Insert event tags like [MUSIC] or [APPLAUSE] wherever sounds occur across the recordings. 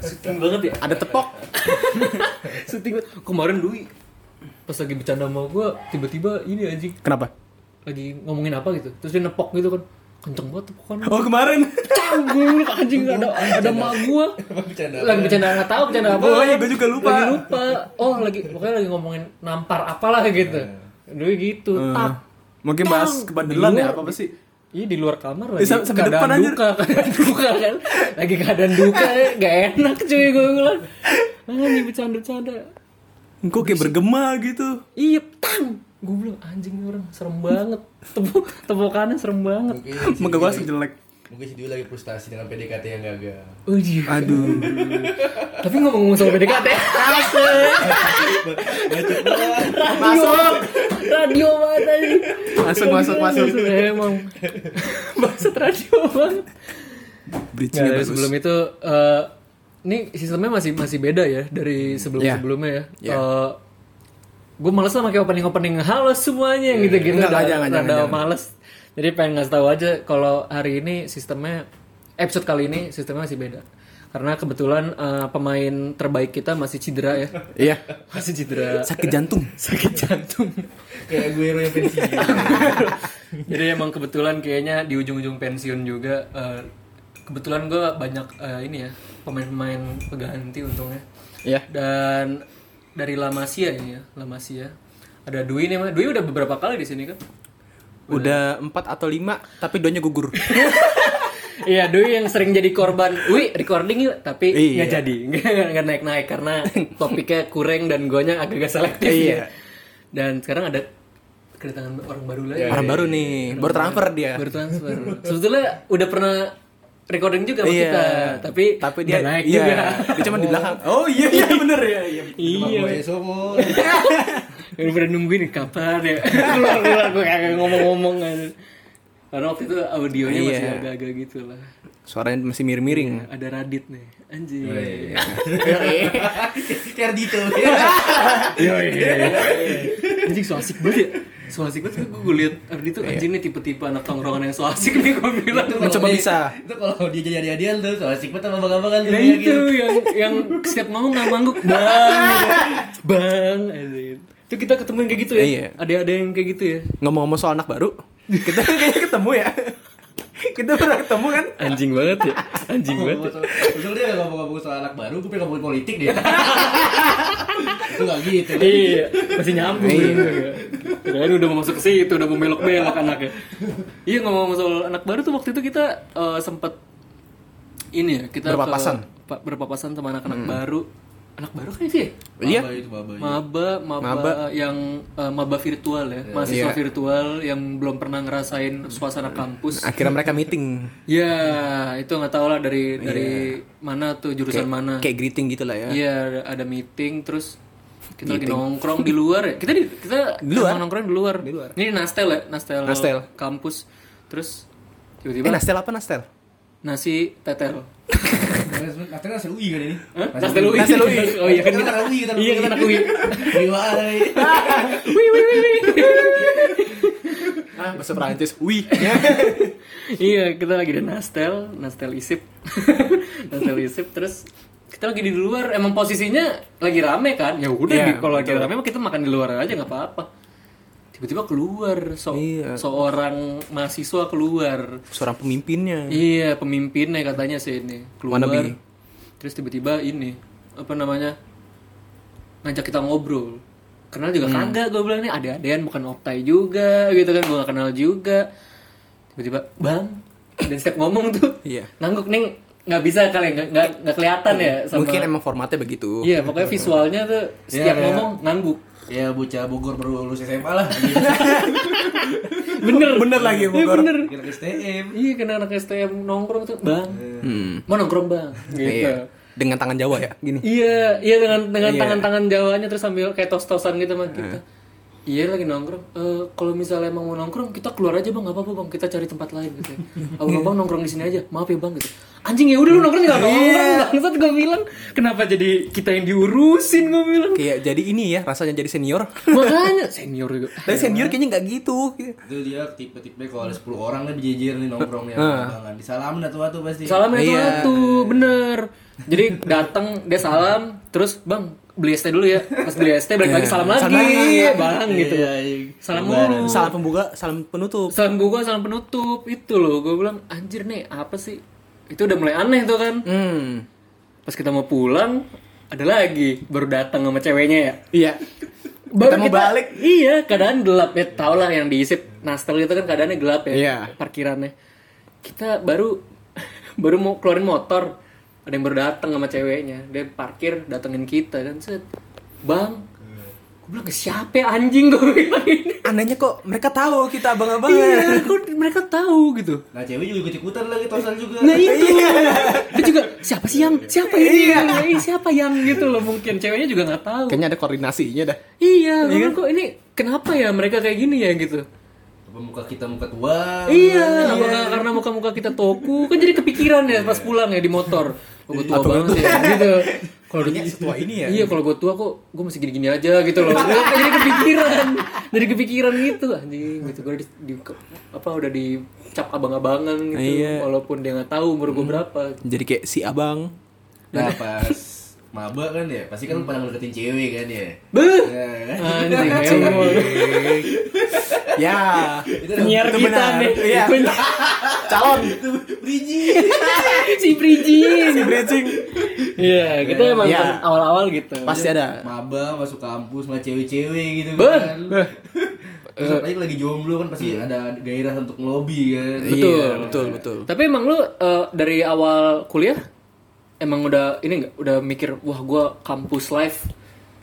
syuting banget ya? Ada tepok. [LAUGHS] syuting kemarin Dwi pas lagi bercanda sama gue tiba-tiba ini anjing. Kenapa? lagi ngomongin apa gitu? Terus dia nepok gitu kan. Kenceng banget tepokan. Oh kemarin. Cang, gue bilang, anjing ada ada mak gue lagi bercanda nggak tahu bercanda apa. Oh, iya, gua juga lupa. lagi lupa. Oh lagi pokoknya lagi ngomongin nampar apalah gitu. Dwi gitu. Tak. Mungkin bahas kebandelan ya apa sih? Iya di luar kamar Eh, lagi sam- sampai keadaan depan, anjir. duka, keadaan [LAUGHS] duka kan. Lagi keadaan duka ya, gak enak cuy gue bilang. Anjing bercanda-canda. Kok kayak bergema gitu. Iya, tang. Gue bilang anjing orang serem banget. Tepuk tepukannya serem banget. Muka gua lagi- langsung jelek. Mungkin si Dwi lagi frustasi dengan PDKT yang gagal. Oh iya. Aduh. [LAUGHS] Tapi ngomong-ngomong soal PDKT, asik. Radio, radio banget tadi. Masuk, masuk, masuk. Emang. Maksud radio banget. Bridging-nya Nah, sebelum itu eh, ini sistemnya masih masih beda ya dari sebelum sebelumnya ya. Iya. gue males lah pakai opening opening halo semuanya yang gitu-gitu Enggak, udah jangan, jangan. males. Jadi pengen ngasih tahu aja kalau hari ini sistemnya episode kali ini sistemnya masih beda. Karena kebetulan eh, pemain terbaik kita masih cedera ya. Iya. Masih cedera Sakit jantung. sakit jantung. Kayak gue yang pensiun. [LAUGHS] Jadi emang kebetulan kayaknya di ujung-ujung pensiun juga eh, kebetulan gue banyak eh, ini ya pemain-pemain pengganti untungnya. Iya. Dan dari La Masia ini ya, La Masia. Ada Dwi nih, Mas. Dwi udah beberapa kali di sini kan? Udah empat atau lima, tapi doanya gugur. [LAUGHS] Iya, Dwi yang sering jadi korban. Wi, recording yuk, tapi Iya. nggak jadi, [LAUGHS] nggak naik-naik karena topiknya kurang dan gonya agak-agak selektif. Iya. ya. Dan sekarang ada kedatangan orang baru lagi. Orang baru nih, baru transfer dia. Baru transfer. Sebetulnya udah pernah recording juga sama Iya. kita, tapi Tapi dia nggak naik iya, juga. Dia cuma di belakang. [LAUGHS] Oh iya iya bener ya. Iya. Iya. Gue somo. Udah pada nungguin kapan ya [LAUGHS] keluar keluar gue kagak ngomong-ngomong kan. Karena waktu itu audionya masih Iya. agak-agak gitu lah. Suaranya masih miring-miring. Ada Radit nih, anjing. Kayak Dito. Iya iya. [LAUGHS] [LAUGHS] Anjing so asik banget ya. So asik banget gue liat Radit tuh anjing nih tipe-tipe anak tongkrongan yang so asik nih gue bilang. Mencoba bisa. Itu kalau dia jadi adian tuh, soal asik banget sama abang-abangan tuh. Nah dia itu gitu. yang yang setiap mau nggak mangguk bang, bang, anjing. Itu kita ketemu yang kayak gitu ya. Iya. Ada ada yang kayak gitu ya. Ngomong-ngomong soal anak baru, [LAUGHS] kita kayaknya ketemu ya. kita pernah ketemu kan? Anjing banget ya. Anjing banget. Ya. Betul dia ngomong-ngomong soal anak baru, gue pengen ngomongin politik dia. [LAUGHS] Itu nggak gitu. Iya, masih nyambung gitu ya. Kirain udah mau masuk ke situ, udah mau belok-belok anaknya. Iya ngomong soal anak baru tuh waktu itu kita eh, sempet ini ya, kita Berpapasan. ke, pa- berpapasan sama anak-anak baru. Anak baru kan sih? Iya. Maba itu maba. Maba, maba, Maba. yang eh, maba virtual ya, mahasiswa Iya. virtual yang belum pernah ngerasain suasana kampus. Akhirnya mereka meeting. Ya, itu nggak tahu lah dari dari mana tuh jurusan mana. Kayak greeting gitu lah ya. Iya, ada, ada meeting terus kita lagi nongkrong di luar ya. Kita di kita Di luar? nongkrong di luar. Di luar. Ini Nastel ya, Nastel, Nastel. kampus. Terus Eh, tiba-tiba Nastel apa Nastel? nasi tetel. [LAUGHS] Nanti kan UI kan ini. Nastel UI. Nastel UI. Oh iya kan Kita anak UI, kita Iya kita anak UI. Nih? Wih wih wih wih. Ah, bahasa Prancis. Wih. Iya, kita lagi di Nastel, Nastel Isip. [LAUGHS] Nastel Isip terus kita lagi di luar emang posisinya lagi rame kan ya udah di- kalau lagi rame mah kita makan di luar aja nggak apa-apa tiba-tiba keluar so- Iya. seorang mahasiswa keluar Seorang pemimpinnya. iya pemimpinnya katanya sih ini keluar Wannabe. terus tiba-tiba ini apa namanya ngajak kita ngobrol kenal juga Hmm. kagak gue bilang nih ada-adean bukan optai juga gitu kan gue gak kenal juga tiba-tiba bang dan setiap ngomong tuh Iya. ngangguk nih nggak bisa kali nggak nggak kelihatan ya sama Mungkin emang formatnya begitu. iya pokoknya visualnya tuh setiap Iya, ngomong ngangguk Ya bocah Bogor baru lulus SMA lah. [LAUGHS] bener Bener lagi, Iya, Bogor. bener Kita ke STM. iya kena anak STM nongkrong tuh bang Hmm. mau nongkrong bang gitu Iya. Dengan tangan Jawa ya, gini. Iya, iya dengan dengan Iya. tangan-tangan Jawanya terus sambil kayak tos-tosan gitu sama kita. Iya lagi nongkrong. Eh kalau misalnya emang mau nongkrong kita keluar aja bang, nggak apa-apa bang. Kita cari tempat lain gitu. [LAUGHS] Abang abang nongkrong di sini aja. Maaf ya bang gitu. Anjing ya udah lu nongkrong nggak nongkrong. Bangsat gue bilang. Kenapa jadi kita yang diurusin gue bilang. Kayak jadi ini ya, rasanya jadi senior. Makanya [LAUGHS] senior juga. Tapi senior kayaknya nggak gitu. Itu dia tipe-tipe kalau ada 10 orang nih berjejer nih nongkrongnya. Ah. Banget. Disalamin satu-satu pasti. Salamnya Iya. satu, bener. Jadi datang dia salam, terus bang beli ST dulu ya. Pas beli ST balik lagi salam lagi, Salam lagi. bang gitu. Iya, iya. Salam Lebaran. mulu. Salam pembuka, salam penutup. Salam gua salam penutup itu loh. Gue bilang anjir nih apa sih? Itu udah mulai aneh tuh kan. Hmm. Pas kita mau pulang ada lagi baru datang sama ceweknya ya. Iya. [LAUGHS] Baru Kita mau balik. Iya, keadaan gelap ya. Tau lah yang diisi nastel itu kan keadaannya gelap ya. Iya. Parkirannya. Kita baru [LAUGHS] baru mau keluarin motor. Ada yang baru datang sama ceweknya. Dia parkir datengin kita kan set. Bang, gue bilang ke siapa ya, anjing [LAUGHS] gue bilang ini. Anehnya kok mereka tahu kita abang-abang. Iya, kok mereka tahu gitu. Nah cewek juga ikut ikutan lagi tosan juga. Nah [LAUGHS] itu Dia juga siapa sih yang siapa ini Iya, siapa yang gitu loh mungkin ceweknya juga nggak tahu Kayaknya ada koordinasinya dah. iya gue bilang, kok ini kenapa ya mereka kayak gini ya gitu Apa muka kita muka tua. iya apakah karena muka-muka kita toku kan jadi kepikiran ya pas pulang ya di motor oh, gue tua banget ya gitu kalau Kayaknya setua ini ya. Iya, kalau gue tua kok gue masih gini-gini aja gitu loh. jadi kepikiran, jadi kepikiran gitu anjing gitu. Gue di, di- apa udah dicap abang-abangan gitu. Iya. Walaupun dia nggak tahu umur gue berapa. Jadi kayak si abang. Nah pas maba kan ya, pasti kan pada ngedeketin cewek kan ya. Beuh, kan? anjing emang. ya. Itu penyiar Itu kita benar. nih Iya. Calon. Bridgi. si Prijin Si bridging. iya kita emang Iya. pas awal-awal gitu Pasti ada. Maba masuk kampus sama cewek-cewek gitu Beuh, kan. beuh. Terus apalagi lagi jomblo kan pasti ada gairah untuk ngelobi kan. Betul. Iya, betul, betul. tapi emang lu eh, dari awal kuliah emang udah ini nggak udah mikir wah gua kampus life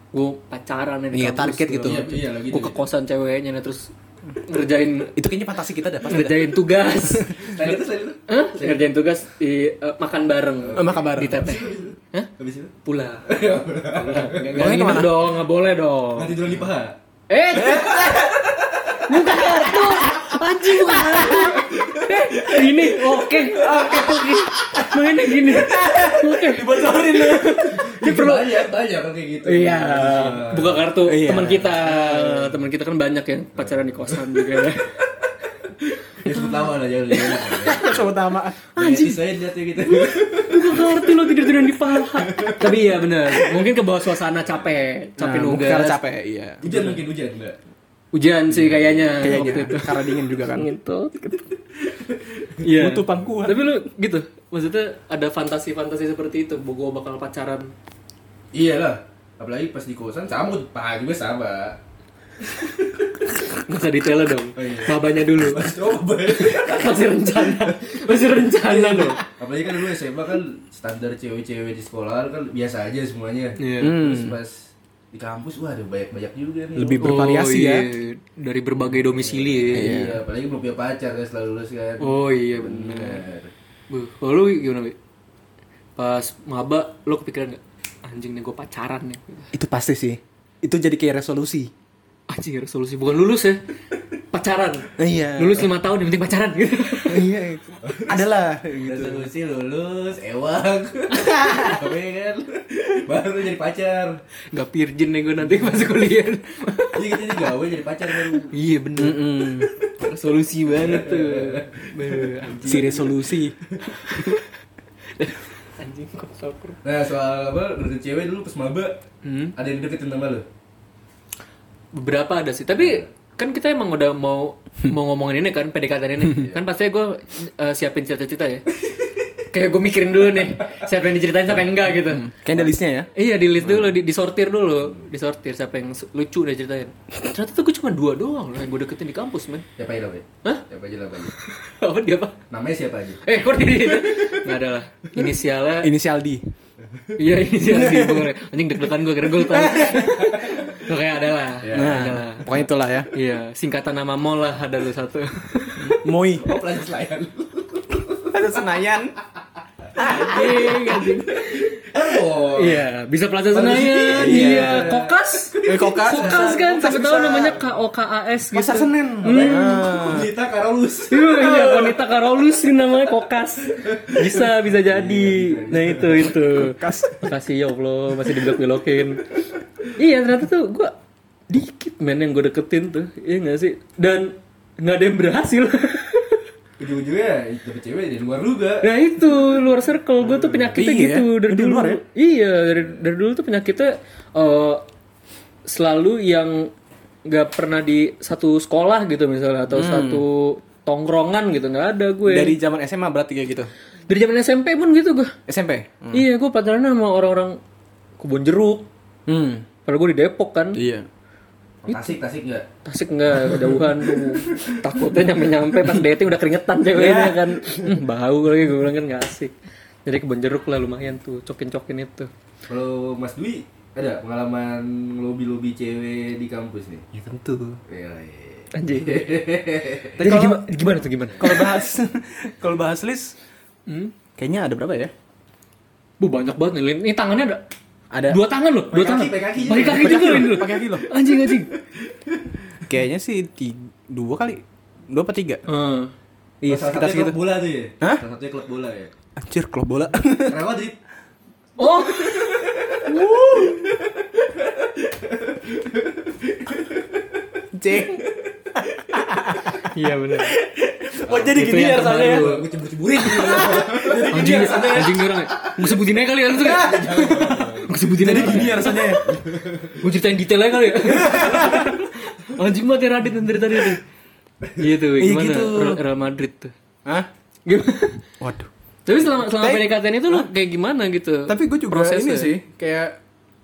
gue pacaran nih di Iya, kampus, target gitu. Iya, iya lah gitu. gue ke kosan ceweknya nih terus ngerjain Itu kayaknya fantasi kita ada. ngerjain tugas [LAUGHS] Selain itu, selain itu. Hah? ngerjain tugas di eh, makan bareng Eh, makan bareng. di teteh Hah? Habis itu. pulang [LAUGHS] pulang nggak Pulangnya nginep dong nggak boleh dong Nanti tiduran di paha. eh [LAUGHS] bukan kartu anjing bukan ini oke oke oke mainnya gini oke Dibocorin lu. Ini perlu banyak, banyak kan kayak gitu. Iya, buka kartu Iya. teman kita. Teman kita kan banyak ya pacaran di kosan juga ya. Ya [LAUGHS] sebut nama lah jangan jangan. Sebut nama. Anjing saya lihat ya gitu. Buka kartu lo tidur tiduran di paha. Tapi iya bener, mungkin ke bawah suasana capek, capek Nah, nugas. Capek, iya. Hujan mungkin hujan enggak? Hujan sih kayaknya. Kayaknya waktu itu. [LAUGHS] karena dingin juga kan. Gitu. Iya. Butuh pangkuan. Tapi lu gitu, maksudnya ada fantasi-fantasi seperti itu, gue bakal pacaran. Iya lah. Apalagi pas di kosan sama paha juga sama. [LAUGHS] Gak usah detail dong. Oh, iya. Babanya dulu. [LAUGHS] Coba. Masih rencana. Masih rencana dong. Apalagi kan dulu SMA kan standar cewek-cewek di sekolah kan biasa aja semuanya. Iya. Terus pas di kampus wah ada banyak-banyak juga nih. Lebih bervariasi Oh, ya. iya. Dari berbagai domisili ya. Iya, apalagi belum punya pacar kan setelah lulus kan. Oh iya benar. Bener. Buh, kalau lu gimana, Wi? Pas maba, lu kepikiran gak? Anjing nih gue pacaran nih. Itu pasti sih. Itu jadi kayak resolusi. Anjing resolusi, bukan lulus ya. Pacaran. Iya. Lulus lima tahun, yang penting pacaran gitu. Iya. Adalah gitu. Resolusi lulus, ewang. [LAUGHS] Tapi kan baru jadi pacar. Gak virgin nih gue nanti pas kuliah. Jadi kita jadi gawe jadi pacar baru. iya bener. Mm-mm. Resolusi banget tuh. Si resolusi. Anjing kok. Nah soal apa deketin cewek dulu pas maba Hmm. ada yang deketin sama lu? Beberapa ada sih, tapi kan kita emang udah mau [LAUGHS] mau ngomongin ini kan PDKT ini. Kan pasti gue eh, siapin cerita-cerita ya. Kayak gue mikirin dulu nih siapa yang diceritain siapa yang enggak gitu. Kayaknya ada listnya ya. iya di list dulu di disortir dulu. Disortir siapa yang lucu udah ceritain. Ternyata tuh gue cuma dua doang loh yang gue deketin di kampus men. Siapa aja namanya? Hah? Siapa aja namanya? [LAUGHS] apa dia apa? Namanya siapa aja? eh kok di nggak ada lah. Inisialnya Inisial D. iya inisial sih boleh. Anjing deg-degan gue kira gue tahu [LAUGHS] Oke ada lah ada lah Nah, pokoknya itulah ya. iya singkatan nama mall lah ada lu satu Moi. Oh Senayan. Ada Senayan. anjing anjing Oh. Iya, bisa Plaza Senayan. Senayan. Iya, Kokas. Eh, Kokas. Kokas kan, siapa tahu namanya K O K A S gitu. Pasar Senen. Kita Karolus. Iya, wanita Karolus sih namanya Kokas. Bisa, bisa jadi. Nah itu itu. Kokas. Makasih ya Allah, masih dibelok-belokin. Iya, ternyata tuh gua dikit men yang gue deketin tuh. Iya gak sih? Dan nggak ada yang berhasil. [LAUGHS] ujung-ujungnya dapet cewek dari luar juga. Nah itu luar circle gue tuh penyakitnya Iya, gitu dari dulu. luar ya? Iya dari dari dulu tuh penyakitnya eh, selalu yang nggak pernah di satu sekolah gitu misalnya atau satu tongkrongan gitu nggak ada gue. Dari zaman SMA berarti kayak gitu. dari zaman SMP pun gitu gue. SMP. Iya gue pacaran sama orang-orang kebun jeruk. Hmm. Padahal gue di Depok kan. Iya. Tasik, tasik enggak? Tasik enggak kejauhan tuh. [LAUGHS] Takutnya nyampe-nyampe pas dating udah keringetan ceweknya kan. Hmm, bau lagi gue bilang kan gak asik. Jadi kebun jeruk lah lumayan tuh, cokin-cokin itu. Kalau Mas Dwi ada pengalaman ngelobi-lobi cewek di kampus nih? Ya tentu. Iya, iya. Anjing. [LAUGHS] Jadi gimana, gimana tuh gimana? Kalau bahas [LAUGHS] kalau bahas list Hmm? kayaknya ada berapa ya? Bu banyak banget nih. Ini tangannya ada Ada dua tangan loh, dua tangan. pakai kaki Pakai juga. kaki juga lu. Pakai kaki loh. Anjing anjing. Kayaknya sih tiga, dua kali. Dua apa tiga? Hmm. Iya, Salah sekitar segitu. klub bola tuh ya? Hah? Salah satunya klub bola ya? Anjir, klub bola. Real Madrid. Oh. Cek. Iya benar. Oh, jadi gini ya rasanya ya. Gue cembur-cemburin. Anjing, anjing orang. Gue sebutin aja kali ya sebutin aja. Gini ya rasanya ya. Gue ceritain detail aja kali ya. [LAUGHS] Anjing banget ya Radit dari tadi tuh. Gitu, Iya, gimana gitu. Real, Madrid tuh. Hah? Gimana? Waduh. Tapi selama selama Tapi- PDKT itu lu kayak gimana gitu? Tapi gue juga prosesnya? ini sih kayak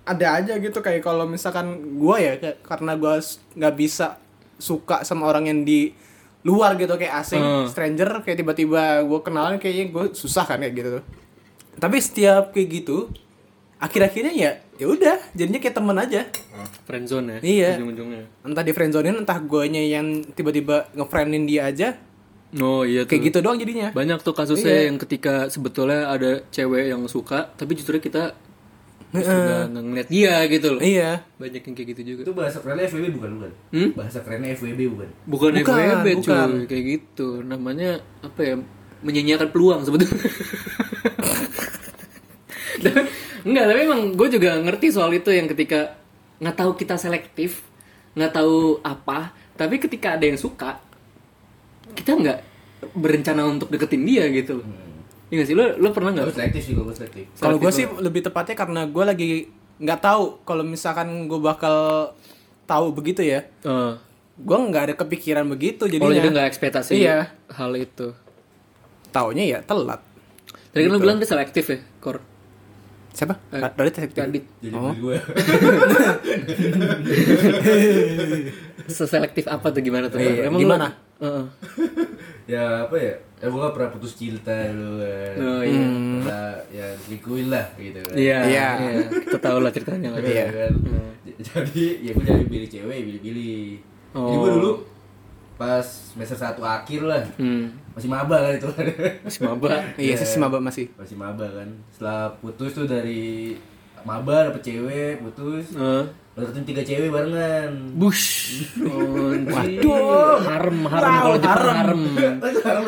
ada aja gitu kayak kalau misalkan gue ya kayak, karena gue nggak bisa suka sama orang yang di luar gitu kayak asing Hmm. stranger kayak tiba-tiba gue kenalan kayaknya gue susah kan kayak gitu tuh. Tapi setiap kayak gitu akhir-akhirnya ya ya udah jadinya kayak temen aja. Friendzone ya. Iya. Ujung-ujungnya. Entah di friendzone entah guanya yang tiba-tiba ngefriendin dia aja Oh iya tuh. kayak gitu doang jadinya. Banyak tuh kasusnya Iya. yang ketika sebetulnya ada cewek yang suka, tapi justru kita nggak ngeliat dia gitu loh. Iya. Banyak yang kayak gitu juga. Itu bahasa kerennya FWB bukan bukan? Hmm? Bahasa kerennya FWB bukan? Bukan, Bukan, FWB cuy, bukan. kayak gitu. Namanya apa ya? Menyanyiakan peluang sebetulnya. [LAUGHS] Enggak, tapi emang gue juga ngerti soal itu yang ketika nggak tahu kita selektif, nggak tahu apa, tapi ketika ada yang suka, kita nggak berencana untuk deketin dia gitu loh. Iya nggak sih? Lo, lo pernah Gue nggak? selektif sih, gue selektif. Kalau gue sih lebih tepatnya karena gue lagi nggak tahu kalau misalkan gue bakal tahu begitu ya. Eh, Gue nggak ada kepikiran begitu oh jadinya. jadi nggak ekspektasi Iya. hal itu. Taunya ya telat. Tadi kan lo bilang dia selektif ya, Kor. Siapa? Eh. Kadit. Jadi Oh. gue. [LAUGHS] Seselektif apa tuh gimana tuh? Iya, Emang gimana? Heeh. [LAUGHS] ya apa ya? Ya gue gak pernah putus cinta dulu kan. Oh iya. Pernah ya selingkuhin lah gitu kan. Iya, Iya. iya. Kita tahu lah ceritanya lah. Iya kan. J- [LAUGHS] Jadi ya gue jadi pilih cewek, pilih-pilih. Jadi gue Oh. dulu pas semester satu akhir lah Hmm. Masih maba kan itu. Masih maba. Iya [LAUGHS] sih si maba masih. masih maba kan. Setelah putus tuh dari maba dapet cewek, putus. Heeh. Deketin tiga cewek barengan. Bush. Oh, [LAUGHS] Waduh. Harem, harem kalau Jepang harem.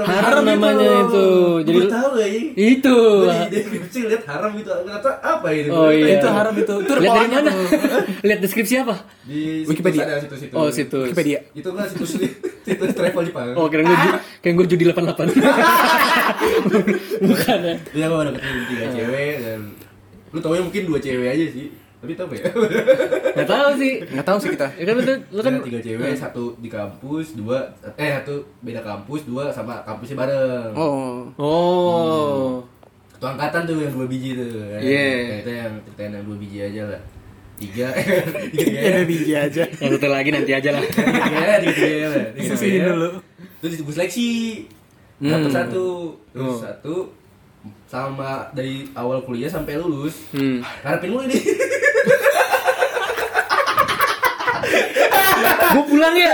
Harem namanya itu. Jadi Jadi tahu gak ya? itu. Gue di deskripsi lihat haram itu ternyata apa itu? Oh, iya. Itu haram itu. Itu Lihat dari mana? [LAUGHS] Lihat deskripsi apa? Di situs Wikipedia. ada situs-situs. Oh, situs. Wikipedia. Itu kan situs [LAUGHS] situs travel Jepang. Oh, kira gue kayak gue judi 88. Bukan ya. Iya gue deketin tiga cewek dan lu tau mungkin dua cewek aja sih. Tapi tau ya? [LAUGHS] Enggak tahu sih. Nggak tahu sih kita. Ya kan lu, lu kan tiga cewek, satu di kampus, dua eh satu beda kampus, dua sama kampusnya bareng. Oh. Oh. Satu angkatan tuh yang dua biji tuh. kan. Iya. Nah, itu yang ceritain yang dua biji aja lah. Tiga, [LAUGHS] tiga, Ya biji aja. Yang satu lagi nanti aja lah. tiga, tiga, tiga, tiga, lah. Tiga, dulu. Terus disebut seleksi. Dapat satu, terus satu sama dari awal kuliah sampai lulus. Hmm. Harapin lu ini. Gue pulang ya.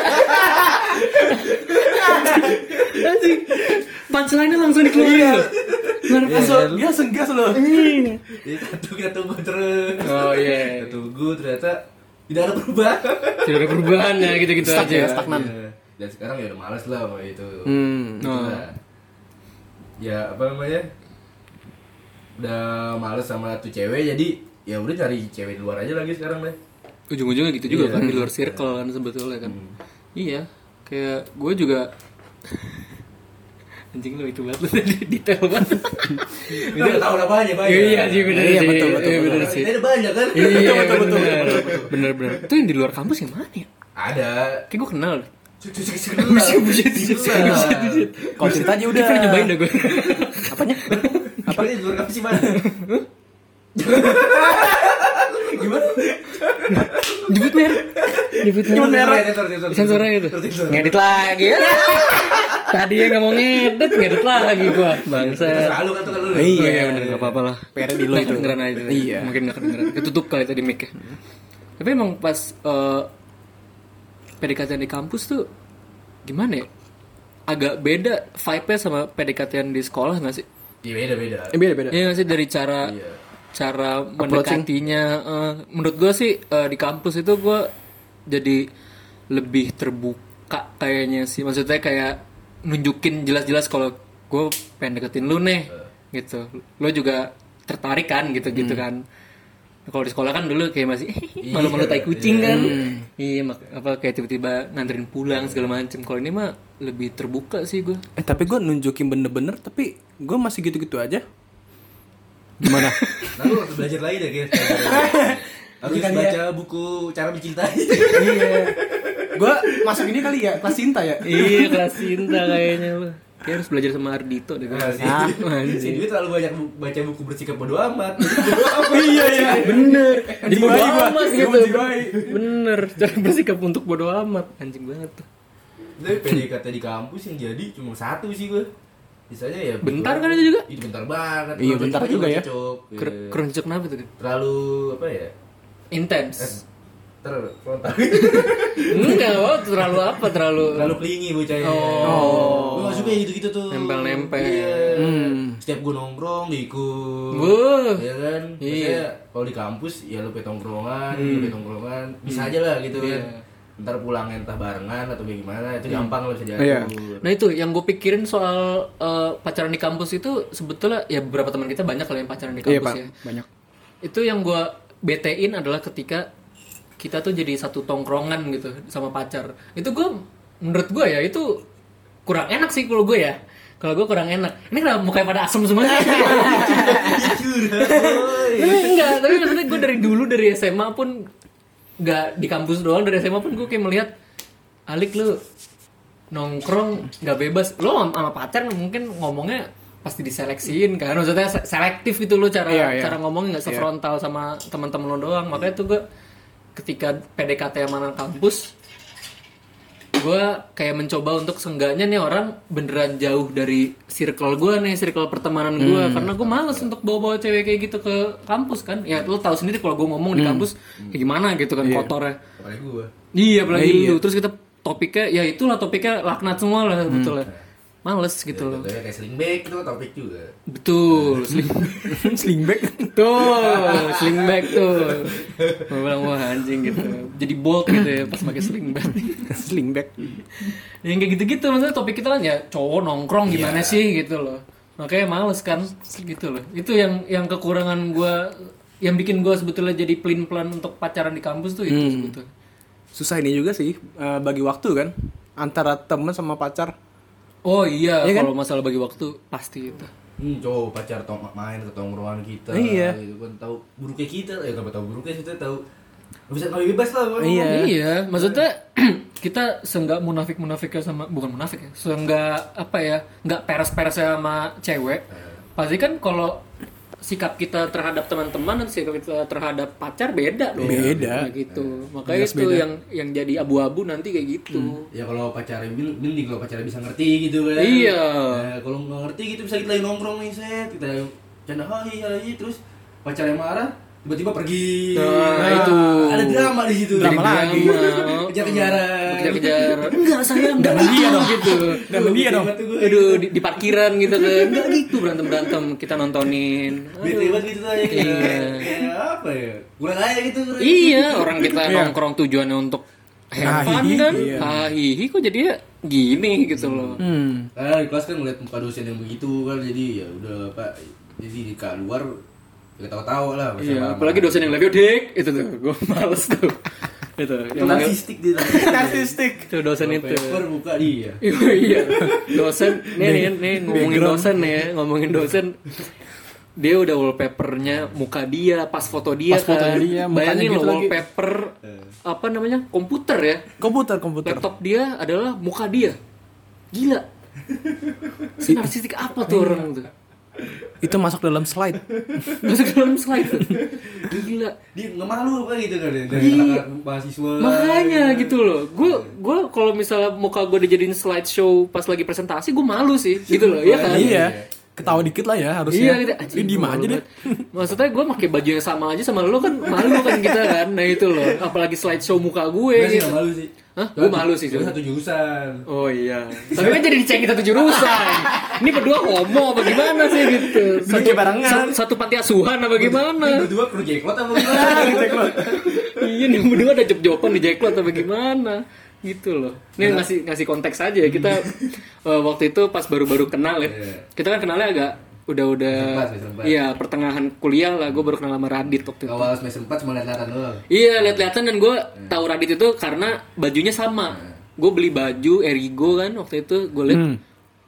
Anjing. Punchline-nya langsung dikeluarin loh. Luar biasa. Dia senggas loh. Jadi satu kita tunggu terus. Oh iya. Kita tunggu ternyata tidak ada perubahan. Tidak ada perubahan ya gitu-gitu Stuck aja. ya, stagnan. Iya. Dan sekarang ya udah males lah sama itu. Hmm. Gitu Oh. lah. Ya apa namanya? Udah males sama tuh cewek jadi ya udah cari cewek di luar aja lagi sekarang deh. Ujung-ujungnya gitu juga kan di luar circle kan sebetulnya kan. Iya. Kayak gue juga [LAUGHS] anjing lu itu banget lu tadi detail banget Kita udah tahu apa aja banyak. iya sih bener Iya, sih betul, betul, Iya, bener sih ada banyak kan? iya betul, betul, betul, bener bener bener itu yang di luar kampus yang mana ya Ada. kayak gue kenal deh Buset, buset, buset. Kalau cerita aja udah. Dia pernah nyobain dah gue Apanya? Apa nih luar kampus sih mana? [LAUGHS] Gimana? Nyebut merek Nyebut Nyebut merek. Sensor, Sensor. Ngedit lagi ya [LAUGHS] Tadi yang nggak mau ngedit Ngedit lagi gua Bangsa selalu kan tuh kan. Oh iya bener gak apa-apa lah PR di lo Nggak itu. kedengeran aja Iya. Mungkin gak kedengeran Ketutup kali tadi mic Tapi emang pas eh, PDKT di kampus tuh Gimana ya Agak beda vibe-nya sama PDKT di sekolah gak sih? Iya beda beda. Eh, beda beda. Iya gak sih dari cara Iya. cara mendekatinya eh, menurut gue sih eh, di kampus itu gue jadi lebih terbuka kayaknya sih maksudnya kayak nunjukin jelas-jelas kalau gue pengen deketin lu nih gitu lo juga tertarik kan gitu gitu kan kalau di sekolah kan dulu kayak masih malu-malu tai kucing kan iya mak- apa kayak tiba-tiba nganterin pulang segala macem kalau ini mah lebih terbuka sih gue Eh tapi gue nunjukin bener-bener tapi gue masih gitu-gitu aja. Gimana? [LAUGHS] Nah lu harus belajar lagi deh guys. [LAUGHS] Harus baca buku cara mencintai. iya. [LAUGHS] Gue masuk ini kali ya kelas cinta ya. iya kelas cinta kayaknya lu kayak harus belajar sama Ardito deh Nah, si, Ah, [LAUGHS] si. Dwi terlalu banyak bu- baca buku bersikap bodo amat. Bodo [LAUGHS] amat. iya iya. bener Anjing bodo amat gitu bener cara bersikap untuk bodo amat anjing banget tuh Tapi PDKT di kampus yang jadi cuma satu sih gue. Sisanya ya Bentar berdua. kan itu juga? Itu bentar banget. Iya, bentar cocok juga ya. cocok. Ker Iya. keruncuk kenapa tuh Terlalu apa ya? intens Ter frontal. enggak oh, terlalu apa terlalu Terlalu klingi bocahnya. Oh. Gue gak suka yang gitu-gitu tuh. Nempel-nempel. Iya. Hmm. Setiap gue nongkrong diikut. Wuh. Iya kan? Iya. Maksudnya kalau di kampus ya lu pe tongkrongan, lu pe tongkrongan, bisa aja lah gitu Iya. kan. Ntar pulangnya entah barengan atau bagaimana, itu gampang lo bisa diatur. Iya. Nah itu yang gue pikirin soal eh, pacaran di kampus itu sebetulnya ya beberapa teman kita banyak kalau yang pacaran di Iya kampus pak. ya. Banyak. Itu yang gue betein adalah ketika kita tuh jadi satu tongkrongan gitu sama pacar. Itu gue menurut gue ya itu kurang enak sih kalau gue ya. Kalau gue kurang enak. Ini kenapa mukanya pada asem semua sih? [LAUGHS] Enggak, tapi maksudnya gue dari dulu dari SMA pun nggak di kampus doang dari SMA pun gue kayak melihat Alik lu nongkrong nggak bebas lo sama pacar mungkin ngomongnya pasti diseleksiin kan maksudnya se- selektif gitu lo cara Iya, iya. cara ngomongnya nggak sefrontal sama teman-teman lo doang makanya tuh gue ketika PDKT sama anak kampus gue kayak mencoba untuk seenggaknya nih orang beneran jauh dari circle gue nih circle pertemanan gue karena gue males untuk bawa-bawa cewek kayak gitu ke kampus kan ya lo tahu sendiri kalau gue ngomong di kampus kayak gimana gitu kan kotornya Apalagi gue. Iya, apalagi Iya. lu. Terus kita topiknya ya itulah topiknya laknat semua lah betul lah. Males gitu loh. Contohnya kayak sling bag itu topik juga. Betul, sling [LAUGHS] [LAUGHS] Slingback. tuh, sling bag tuh. Bilang wah anjing gitu. Jadi bold gitu ya pas pakai sling bag. [LAUGHS] Slingback. Yang kayak gitu-gitu maksudnya topik kita kan ya cowok nongkrong gimana sih gitu loh. Makanya males kan gitu loh. Itu yang yang kekurangan gua yang bikin gua sebetulnya jadi pelin pelan untuk pacaran di kampus tuh itu sebetulnya. Susah ini juga sih eh, bagi waktu kan antara temen sama pacar. Oh iya, kan? kalau masalah bagi waktu pasti itu. Hmm, cowok pacar tong main ke tongkrongan kita Iya. gitu kan tahu buruknya kita ya nggak tahu buruknya kita tahu bisa nggak bebas lah ngomong. Iya. Iya, maksudnya [CLEARS THROAT] kita seenggak munafik munafiknya sama bukan munafik ya, seenggak apa ya, nggak peres peresnya sama cewek. Pasti kan kalau sikap kita terhadap teman-teman dan sikap kita terhadap pacar beda dong. Beda. Gitu. Makanya itu yang yang jadi abu-abu nanti kayak gitu. ya kalau pacarnya bil- mending kalau pacarnya bisa ngerti gitu kan Iya. Nah, kalau nggak ngerti gitu bisa kita lagi nongkrong nih set kita canda hai hai terus pacarnya marah tiba-tiba pergi Nah, itu. ada drama di situ Drama lagi. [LAUGHS] kejar-kejaran Kejar-kejar. [LAUGHS] Enggak sayang, enggak dia dong gitu. Dan dia dong. Aduh, di, di parkiran gitu kan. [LAUGHS] Enggak gitu berantem-berantem kita nontonin. bete banget gitu aja kayak, Iya. kayak apa ya kurang aja gitu. Iya, orang kita nongkrong tujuannya untuk Hahihi, kan. iya. Hahihi kok jadinya gini gitu loh. Hmm. Karena di kelas kan ngeliat muka dosen yang begitu kan jadi ya udah pak jadi di luar ya ketawa-tawa lah Iya, apalagi dosen yang lebih dik itu tuh, gue [LAUGHS] males tuh. itu yang Narsistik dia. [LAUGHS] Narsistik. itu dosen itu Paper buka dia. [LAUGHS] iya dosen nih nih nih ngomongin dosen nih ya ngomongin dosen dia udah wallpapernya muka dia pas foto dia Pas fotonya kan. dia, mukanya bayangin gitu loh lagi. wallpaper apa namanya komputer ya Komputer, komputer. laptop dia adalah muka dia gila si narsistik apa tuh orang tuh Itu masuk dalam slide. [LAUGHS] masuk dalam slide gila Dia nggak malu apa gitu kan dari Iya. mahasiswa. makanya gitu loh gue gue kalau misalnya muka gue dijadiin slideshow pas lagi presentasi gue malu sih gitu loh ya kan Iya. Ketawa dikit lah ya harusnya. Iya gitu. Anjing, Ini diem aja deh. Maksudnya gue pakai baju yang sama aja sama lo kan malu kan kita kan. Nah itu loh. Apalagi slideshow muka gue gitu. nggak malu sih. Hah? Gue malu sih. Gue satu jurusan. Oh iya. Tapi kan jadi dicek kita tuh jurusan. Ini berdua homo apa gimana sih gitu. Satu, barengan. satu, satu panti asuhan apa gimana? Ini berdua kru jackpot apa gimana? [LAUGHS] [LAUGHS] iya nih berdua ada job-joban di jackpot apa gimana? Gitu loh. Ini ngasih ngasih konteks aja ya. Kita [LAUGHS] eh, waktu itu pas baru-baru kenal ya. Iya. Kita kan kenalnya agak semester empat. iya pertengahan kuliah lah gue baru kenal sama Radit waktu itu. Awal semester 4 cuma lihat-lihatan doang. iya lihat-lihatan dan gue tahu Radit itu karena bajunya sama. Gue beli baju Erigo kan waktu itu gue liat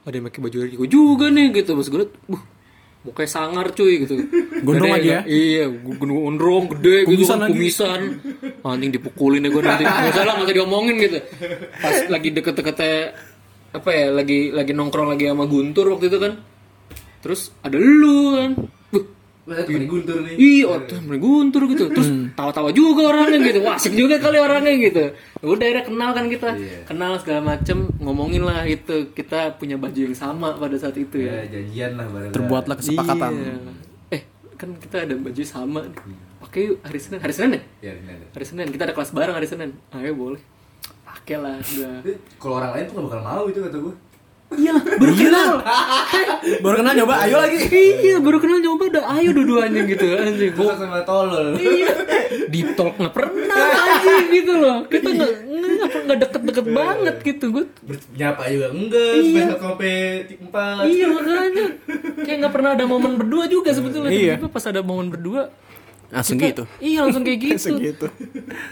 ada yang pakai baju Erigo juga nih gitu. Pas gue liat buh mukanya sangar cuy gitu. Gondrong lagi ya? iya gu- gondrong gede gitu Kumisan kan lagi. kumisan. Anjing dipukulin ya gue nanti. Nggak salah nggak usah diomongin gitu. Pas lagi deket-deketnya apa ya lagi lagi nongkrong lagi sama Guntur waktu itu kan terus ada lu kan di Guntur nih. Iya, tuh mulai guntur gitu. Terus tawa-tawa juga orangnya gitu. Wah, asik juga kali orangnya gitu. Udah akhirnya kenal kan kita. Kenal segala macem ngomongin lah itu. Kita punya baju yang sama pada saat itu Ya, ya. janjian lah bareng. Terbuatlah kesepakatan. Iya. Eh, kan kita ada baju sama. Pakai yuk hari Senin. Hari Senin ya? Ya, ini ada. Hari Senin. Kita ada kelas bareng hari Senin. Ayo boleh. Pakai lah udah. Tapi Kalau orang lain tuh gak bakal mau itu kata gue. Iya lah, baru kenal. [LAUGHS] Baru kenal nyoba, ayo lagi. iya, baru kenal nyoba udah ayo dua-duanya gitu anjing. Gue sama tolol. iya di talk nggak pernah anjing gitu loh kita nggak nggak nggak deket-deket banget gitu gue Nyapa juga enggak, Iya. kopi empat. iya makanya kayak nggak pernah ada momen berdua juga sebetulnya Iya. tiba pas ada momen berdua Langsung kita- gitu. iya langsung kayak gitu [LAUGHS] Langsung gitu.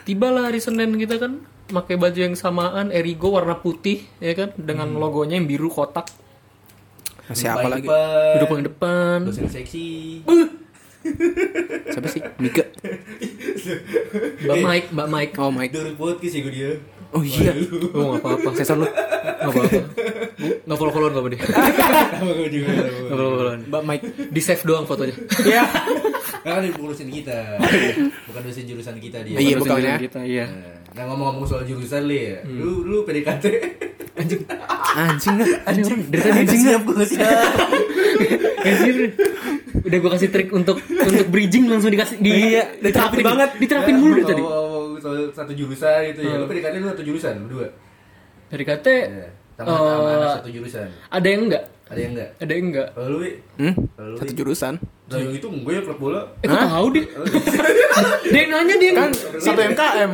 tiba lah hari senin kita kan pakai baju yang samaan Erigo warna putih ya kan dengan logonya yang biru kotak Siapa lagi? duduk paling depan Dosen seksi. Siapa sih? Mika. [LAUGHS] Mbak Mike Mbak Mike Oh Mike. Dulu podcast ya gue dia. Oh iya. oh nggak apa-apa Sensor lu. nggak apa-apa [LAUGHS] nggak follow followan nggak apa dia Sama gue juga. nggak follow followan Mbak Mike. di save doang fotonya Iya. [LAUGHS] Kan dia urusin kita. Bukan dosen jurusan kita dia. Iya, bukan sendiri ya. kita iya Nah, ngomong-ngomong soal jurusan li ya. Lu lu PDKT. [LAUGHS] Anjing lah. Anjing, dari tadi anjing siap gue siap. Anjir. Udah gue kasih trik untuk untuk bridging langsung dikasih di Iya, diterapin banget. Diterapin mulu tadi. Soal satu jurusan gitu ya. Lu PDKT lu satu jurusan berdua. Dari kata Ya. Sama sama anak satu jurusan. ada yang enggak? Ada yang enggak? Ada yang enggak? Kalau lu, Wi? Hmm? Kalau lu, Satu jurusan. Nah, yang itu gue ya klub bola. Eh, kok tahu deh? dia yang nanya dia Kan satu MKM.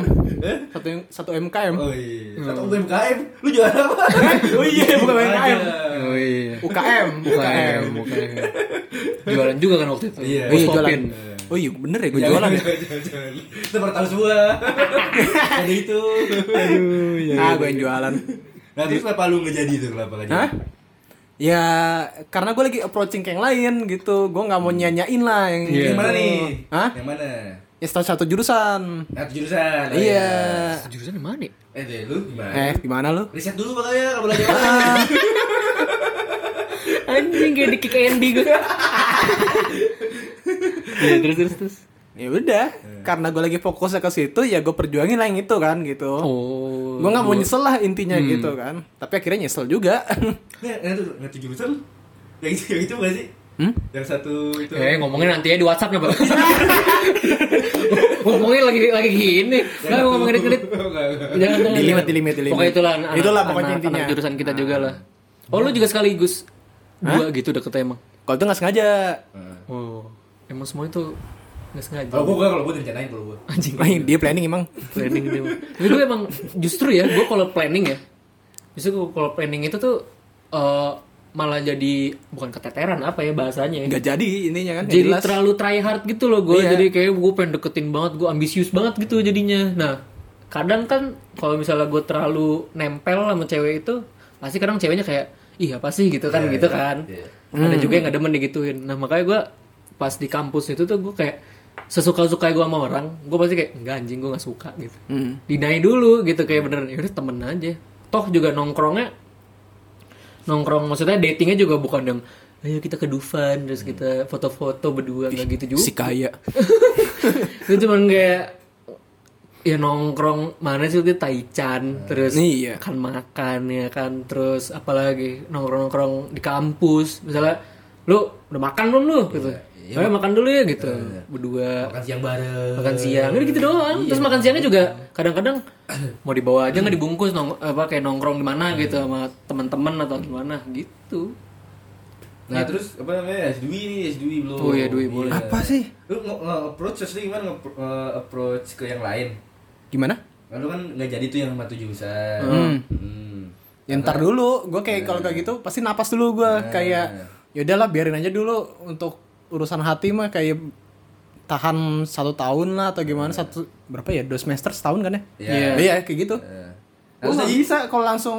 Satu satu MKM. Oh iya. Satu UMKM. Lu juara apa? [LAUGHS] Oh iya, bukan UMKM. Oh iya. UKM, UKM. UKM. Jualan juga kan waktu itu. Iya. Iya, stopin. Oh iya, bener ya gue jualan ya. Itu baru tahu semua. [LAUGHS] Ada itu. Aduh, iya. Ah, gue yang jualan. Nah, terus kenapa lu nggak jadi tuh? Kenapa nggak jadi? Hah? Ya, karena gue lagi approaching ke yang lain gitu. Gue nggak mau nyanyain lah yang Iya. Yang mana nih? Hah? Yang mana? Ya satu, satu jurusan. Itu jurusan. Oh, Iya. Jurusan di mana? ya? Eh, deh, lu gimana? Eh, gimana lu? Riset dulu makanya kamu belajar. Anjing kayak di kick Andy gue. [LAUGHS] Iya, terus terus terus. Ya udah, karena gue lagi fokusnya ke situ, ya gue perjuangin lah yang itu kan gitu. Oh. gue nggak mau nyesel lah intinya gitu kan. Tapi akhirnya nyesel juga. [LAUGHS] Nah, tuh jurusan yang itu, yang itu bukan sih? Hmm? Yang satu itu. Eh ngomongin nanti ya di WhatsApp ya pak. [LAUGHS] ngomongin lagi lagi gini. Nggak mau ngomongin enggak. Jangan jangan. Di limit, jangan. di limit, di limit. Pokoknya itulah. anak- Itulah pokoknya anak- intinya. anak jurusan kita juga lah. Oh lu juga sekaligus dua gitu deket emang. Kalau itu nggak sengaja. Oh emang semua itu nggak sengaja. Kalau gua, gua kalau gua rencanain kalau gua. Anjing. Wah, dia planning emang. planning emang. Tapi gue emang justru ya gue kalau planning ya. Justru gua kalau planning itu tuh eh, malah jadi bukan keteteran apa ya bahasanya ya. Nggak jadi ininya kan. jadi jelas. terlalu try hard gitu loh gue Iya. jadi kayak gue pengen deketin banget gue ambisius banget gitu jadinya nah kadang kan kalau misalnya gue terlalu nempel sama cewek itu pasti kadang ceweknya kayak ih apa sih? gitu kan gitu kan. Iya. ada juga yang gak demen digituin nah makanya gue pas di kampus itu tuh gue kayak sesuka suka gue sama orang gue pasti kayak enggak anjing gue nggak suka gitu. Hmm. dinai dulu gitu. Kayak bener ya udah temen aja. Toh juga nongkrongnya nongkrong maksudnya datingnya juga bukan yang ayo kita ke Dufan terus kita foto-foto berdua nggak gitu juga. si kaya. [LAUGHS] Itu cuman kayak ya nongkrong mana sih itu? Taichan terus Iya. makan makan ya kan? Terus apalagi nongkrong nongkrong di kampus. Misalnya lu udah makan belum lu? Gitu. Ayo makan dulu ya gitu. Berdua. Makan siang bareng. Makan siang. Udah gitu doang. Terus makan siangnya juga kadang-kadang [CLEARS THROAT] mau dibawa aja nggak dibungkus nong apa kayak nongkrong di mana gitu sama teman-teman atau gimana gitu. Nah terus apa namanya? S2 nih S2 belum. Oh iya, Dwi, boleh. apa sih? Lu nge-approach sesuatu gimana? Nge-approach ke yang lain gimana kan lu kan nggak jadi tuh yang sama tuh jurusan Hmm. hmm. Ya ntar dulu, gue kayak kalau kayak gitu pasti napas dulu gue kayak yaudahlah biarin aja dulu untuk urusan hati mah kayak tahan satu tahun lah atau gimana satu berapa ya dua semester setahun kan ya? Iya. Iya kayak gitu. Eh, Gue nggak bisa kalau langsung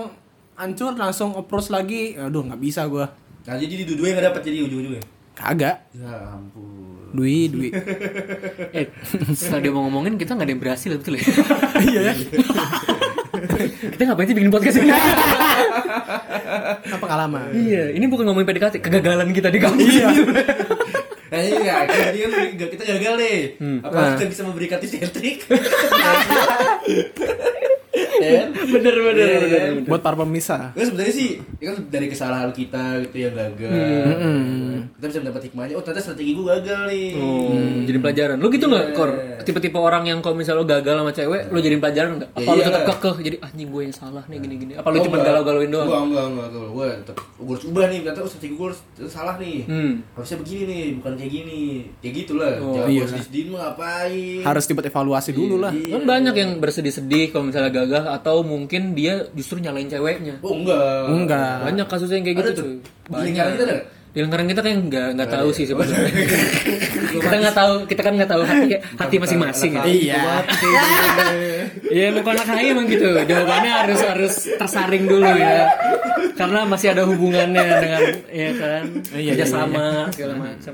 hancur langsung approach lagi, aduh nggak bisa gue. nah jadi di dua nggak dapet jadi ujung-ujungnya Kagak. ya ampun Dwi, Dwi. [LAUGHS] eh setelah dia mau ngomongin kita nggak ada yang berhasil betul ya [LAUGHS] Iya ya. [LAUGHS] kita ngapain sih bikin podcast ini Apa pengalaman? iya ini bukan ngomongin PDKT kegagalan kita di kampus Iya. Nah ini ya, jadi kan nggak- kita gagal nih. Hmm. Apa Nah. kita bisa memberikan tips [LAUGHS] bener bener Iya, bener kan? Buat para pemisah. Kan sebenarnya sih, ya kan dari kesalahan kita gitu yang gagal. Hmm. Kita bisa mendapat hikmahnya. Oh ternyata strategi gue gagal nih. Oh, jadi pelajaran. Lu gitu nggak, Kor? Tipe-tipe orang yang kalau misalnya lu gagal sama cewek, lu jadiin pelajaran nggak? Apa Ya lu iya. tetap kekeh? Jadi anjing gue yang salah nih gini-gini. Apa lu Oh, cuma galau-galauin doang? Enggak, enggak, enggak, enggak. Gue tetap, gue harus ubah nih. Ternyata oh, strategi gue harus salah nih. Hmm. Harusnya begini nih, bukan kayak gini. Kayak gitulah. Oh, Jangan iya. gue sedih-sedihin mah ngapain. Harus dibuat evaluasi dulu lah. Iya. Kan banyak yang bersedih-sedih kalau misalnya gagal atau mungkin dia justru nyalain ceweknya. Oh enggak. Enggak. Banyak kasusnya yang kayak Ada gitu tuh. lingkaran kita ada nggak? Di lingkaran kita kayak nggak nggak tahu sih sebenarnya. kita nggak tahu, kita kan nggak tahu hati hati masing-masing ya. Iya. [LAUGHS] Iya, bukan anak HI emang gitu. Jawabannya harus harus tersaring dulu ya. Karena masih ada hubungannya dengan ya kan, Iya, iya, kerjasama segala macam.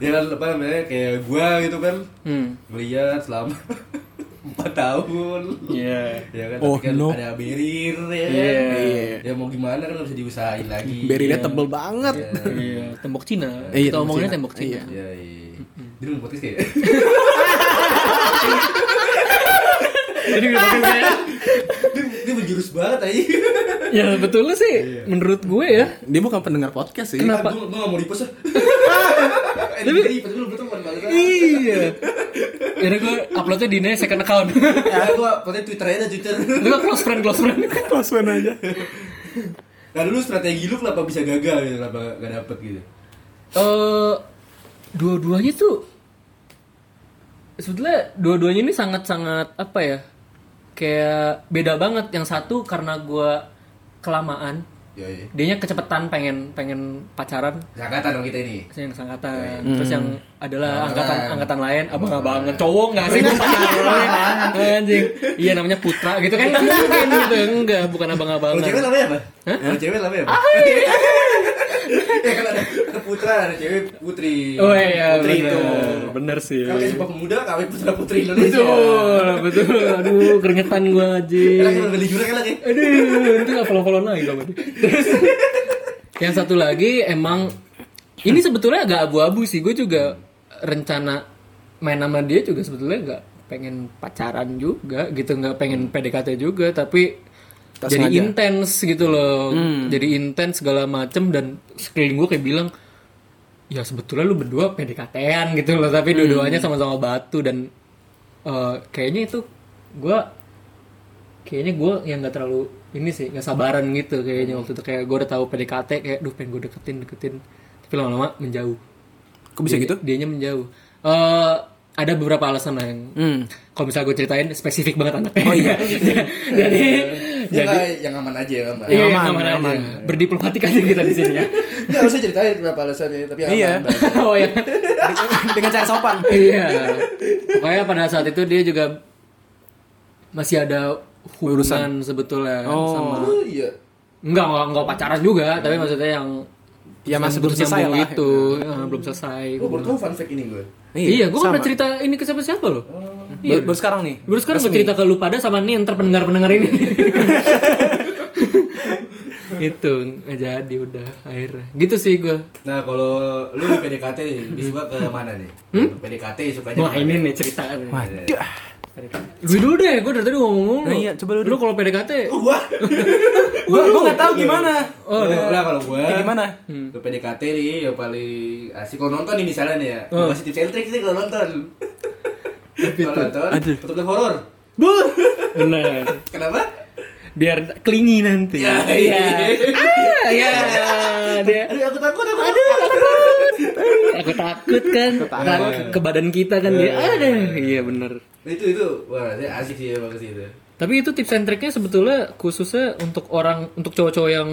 Ya kan apa namanya kayak gua gitu kan Hmm. ngeliat selama [LAUGHS] empat tahun. Iya. Ya kan Oh, kan no. ada barrier ya kan. Iya. Ya mau gimana kan bisa diusahain lagi. Berinya tebel banget. Iya, tembok Cina. Iya, Kita tembok omonginnya Cina. tembok Cina. Iya, iya. Dia udah podcast kayak. [LAUGHS] Jadi makin kayak dia, dia berjurus banget aja. ya betul sih menurut gue ya. Dia bukan pendengar podcast sih. Kenapa? Gue gak mau repost ah. [LAUGHS] Tapi-. Iya. Jadi gue uploadnya di nih second account. Ya gua pakai Twitter aja Twitter. Lu kan close friend close friend. [LAUGHS] Close friend aja. Nah dulu strategi lu kenapa bisa gagal gitu, kenapa gak dapet gitu? Eh dua-duanya tuh sebetulnya dua-duanya ini sangat-sangat apa ya? Kayak beda banget. Yang satu karena gue kelamaan, Ya iya. dianya kecepatan pengen pengen pacaran. Angkatan dong kita ini. yang angkatan terus yang adalah Abang-abangan. angkatan angkatan lain. Abang-abangan cowok nggak sih? Pacaran anjing. Iya namanya putra gitu kan. [LAUGHS] Gitu. Enggak bukan Kalau abang-abangan. Cewek namanya apa? Hah? Kalau cewek namanya apa? [LAUGHS] ya kan ada, putra, ada cewek putri. oh iya putri bener. itu. bener sih Kalau sebuah pemuda kawin putra putri Indonesia. betul betul aduh keringetan gue aja Enak kan beli jurang enak ya. aduh itu nggak follow follow lagi kamu terus yang satu lagi emang ini sebetulnya agak abu-abu sih gue juga rencana main sama dia juga sebetulnya nggak pengen pacaran juga gitu nggak pengen PDKT juga tapi Tak jadi sengaja. intens gitu loh. Jadi intens segala macem dan sekeliling gue kayak bilang ya sebetulnya lu berdua PDKT-an gitu loh tapi dua-duanya sama-sama batu dan eh, kayaknya itu gue kayaknya gue yang nggak terlalu ini sih nggak sabaran gitu kayaknya waktu itu. Kayak gue udah tahu PDKT kayak duh pengen gue deketin deketin. Tapi lama-lama menjauh. Kok bisa gitu? dianya menjauh. Eh, ada beberapa alasan lah yang Hmm. kalau misalnya gue ceritain spesifik banget anaknya. Oh iya. [LAUGHS] Jadi [LAUGHS] jadi yang aman aja yang aman. iya aman, aman, aja. aman. berdiplomatik aja kita di sini ya Nggak harusnya ceritain kenapa alasannya, tapi aman. Iya. oh ya Dengan cara sopan. iya pokoknya pada saat itu dia juga masih ada hubungan sebetulnya sama Oh iya. enggak enggak, enggak pacaran juga tapi maksudnya yang Ya, masih belum selesai lah. itu Ya, belum selesai Gue baru tahu fun fact ini gue. iya gue sama. pernah cerita ini ke siapa siapa loh Baru, baru sekarang nih. Baru sekarang gue cerita ke lu pada sama nih ntar pendengar-pendengar ini. [LAUGHS] itu nggak jadi udah akhirnya gitu sih gue Nah kalau lu di PDKT nih, lebih suka ke mana nih? PDKT sukanya wah ini nih ceritanya Waduh. gue dulu deh gue dari tadi ngomong Nah, iya, coba lu lu kalau PDKT [LAUGHS] Gua. Gua gua enggak tahu gimana. Oh, lah kalau gua. Eh, gimana? Ke PDKT nih yang paling asik kalau nonton nih misalnya nih ya. Gua Masih tips and trick sih kalau nonton. Kalau nonton, Aduh. tutup horor. Buh, bener. Kenapa? biar kelingi nanti. Ya, iya. ah ya dia Aduh, aku takut, aku aduh takut. aku takut. Kan. Takut. Ke badan kita kan dia. Ada iya bener. Itu itu, wah, asik sih emang ke situ. Tapi itu tips and triknya sebetulnya khususnya untuk orang untuk cowok-cowok yang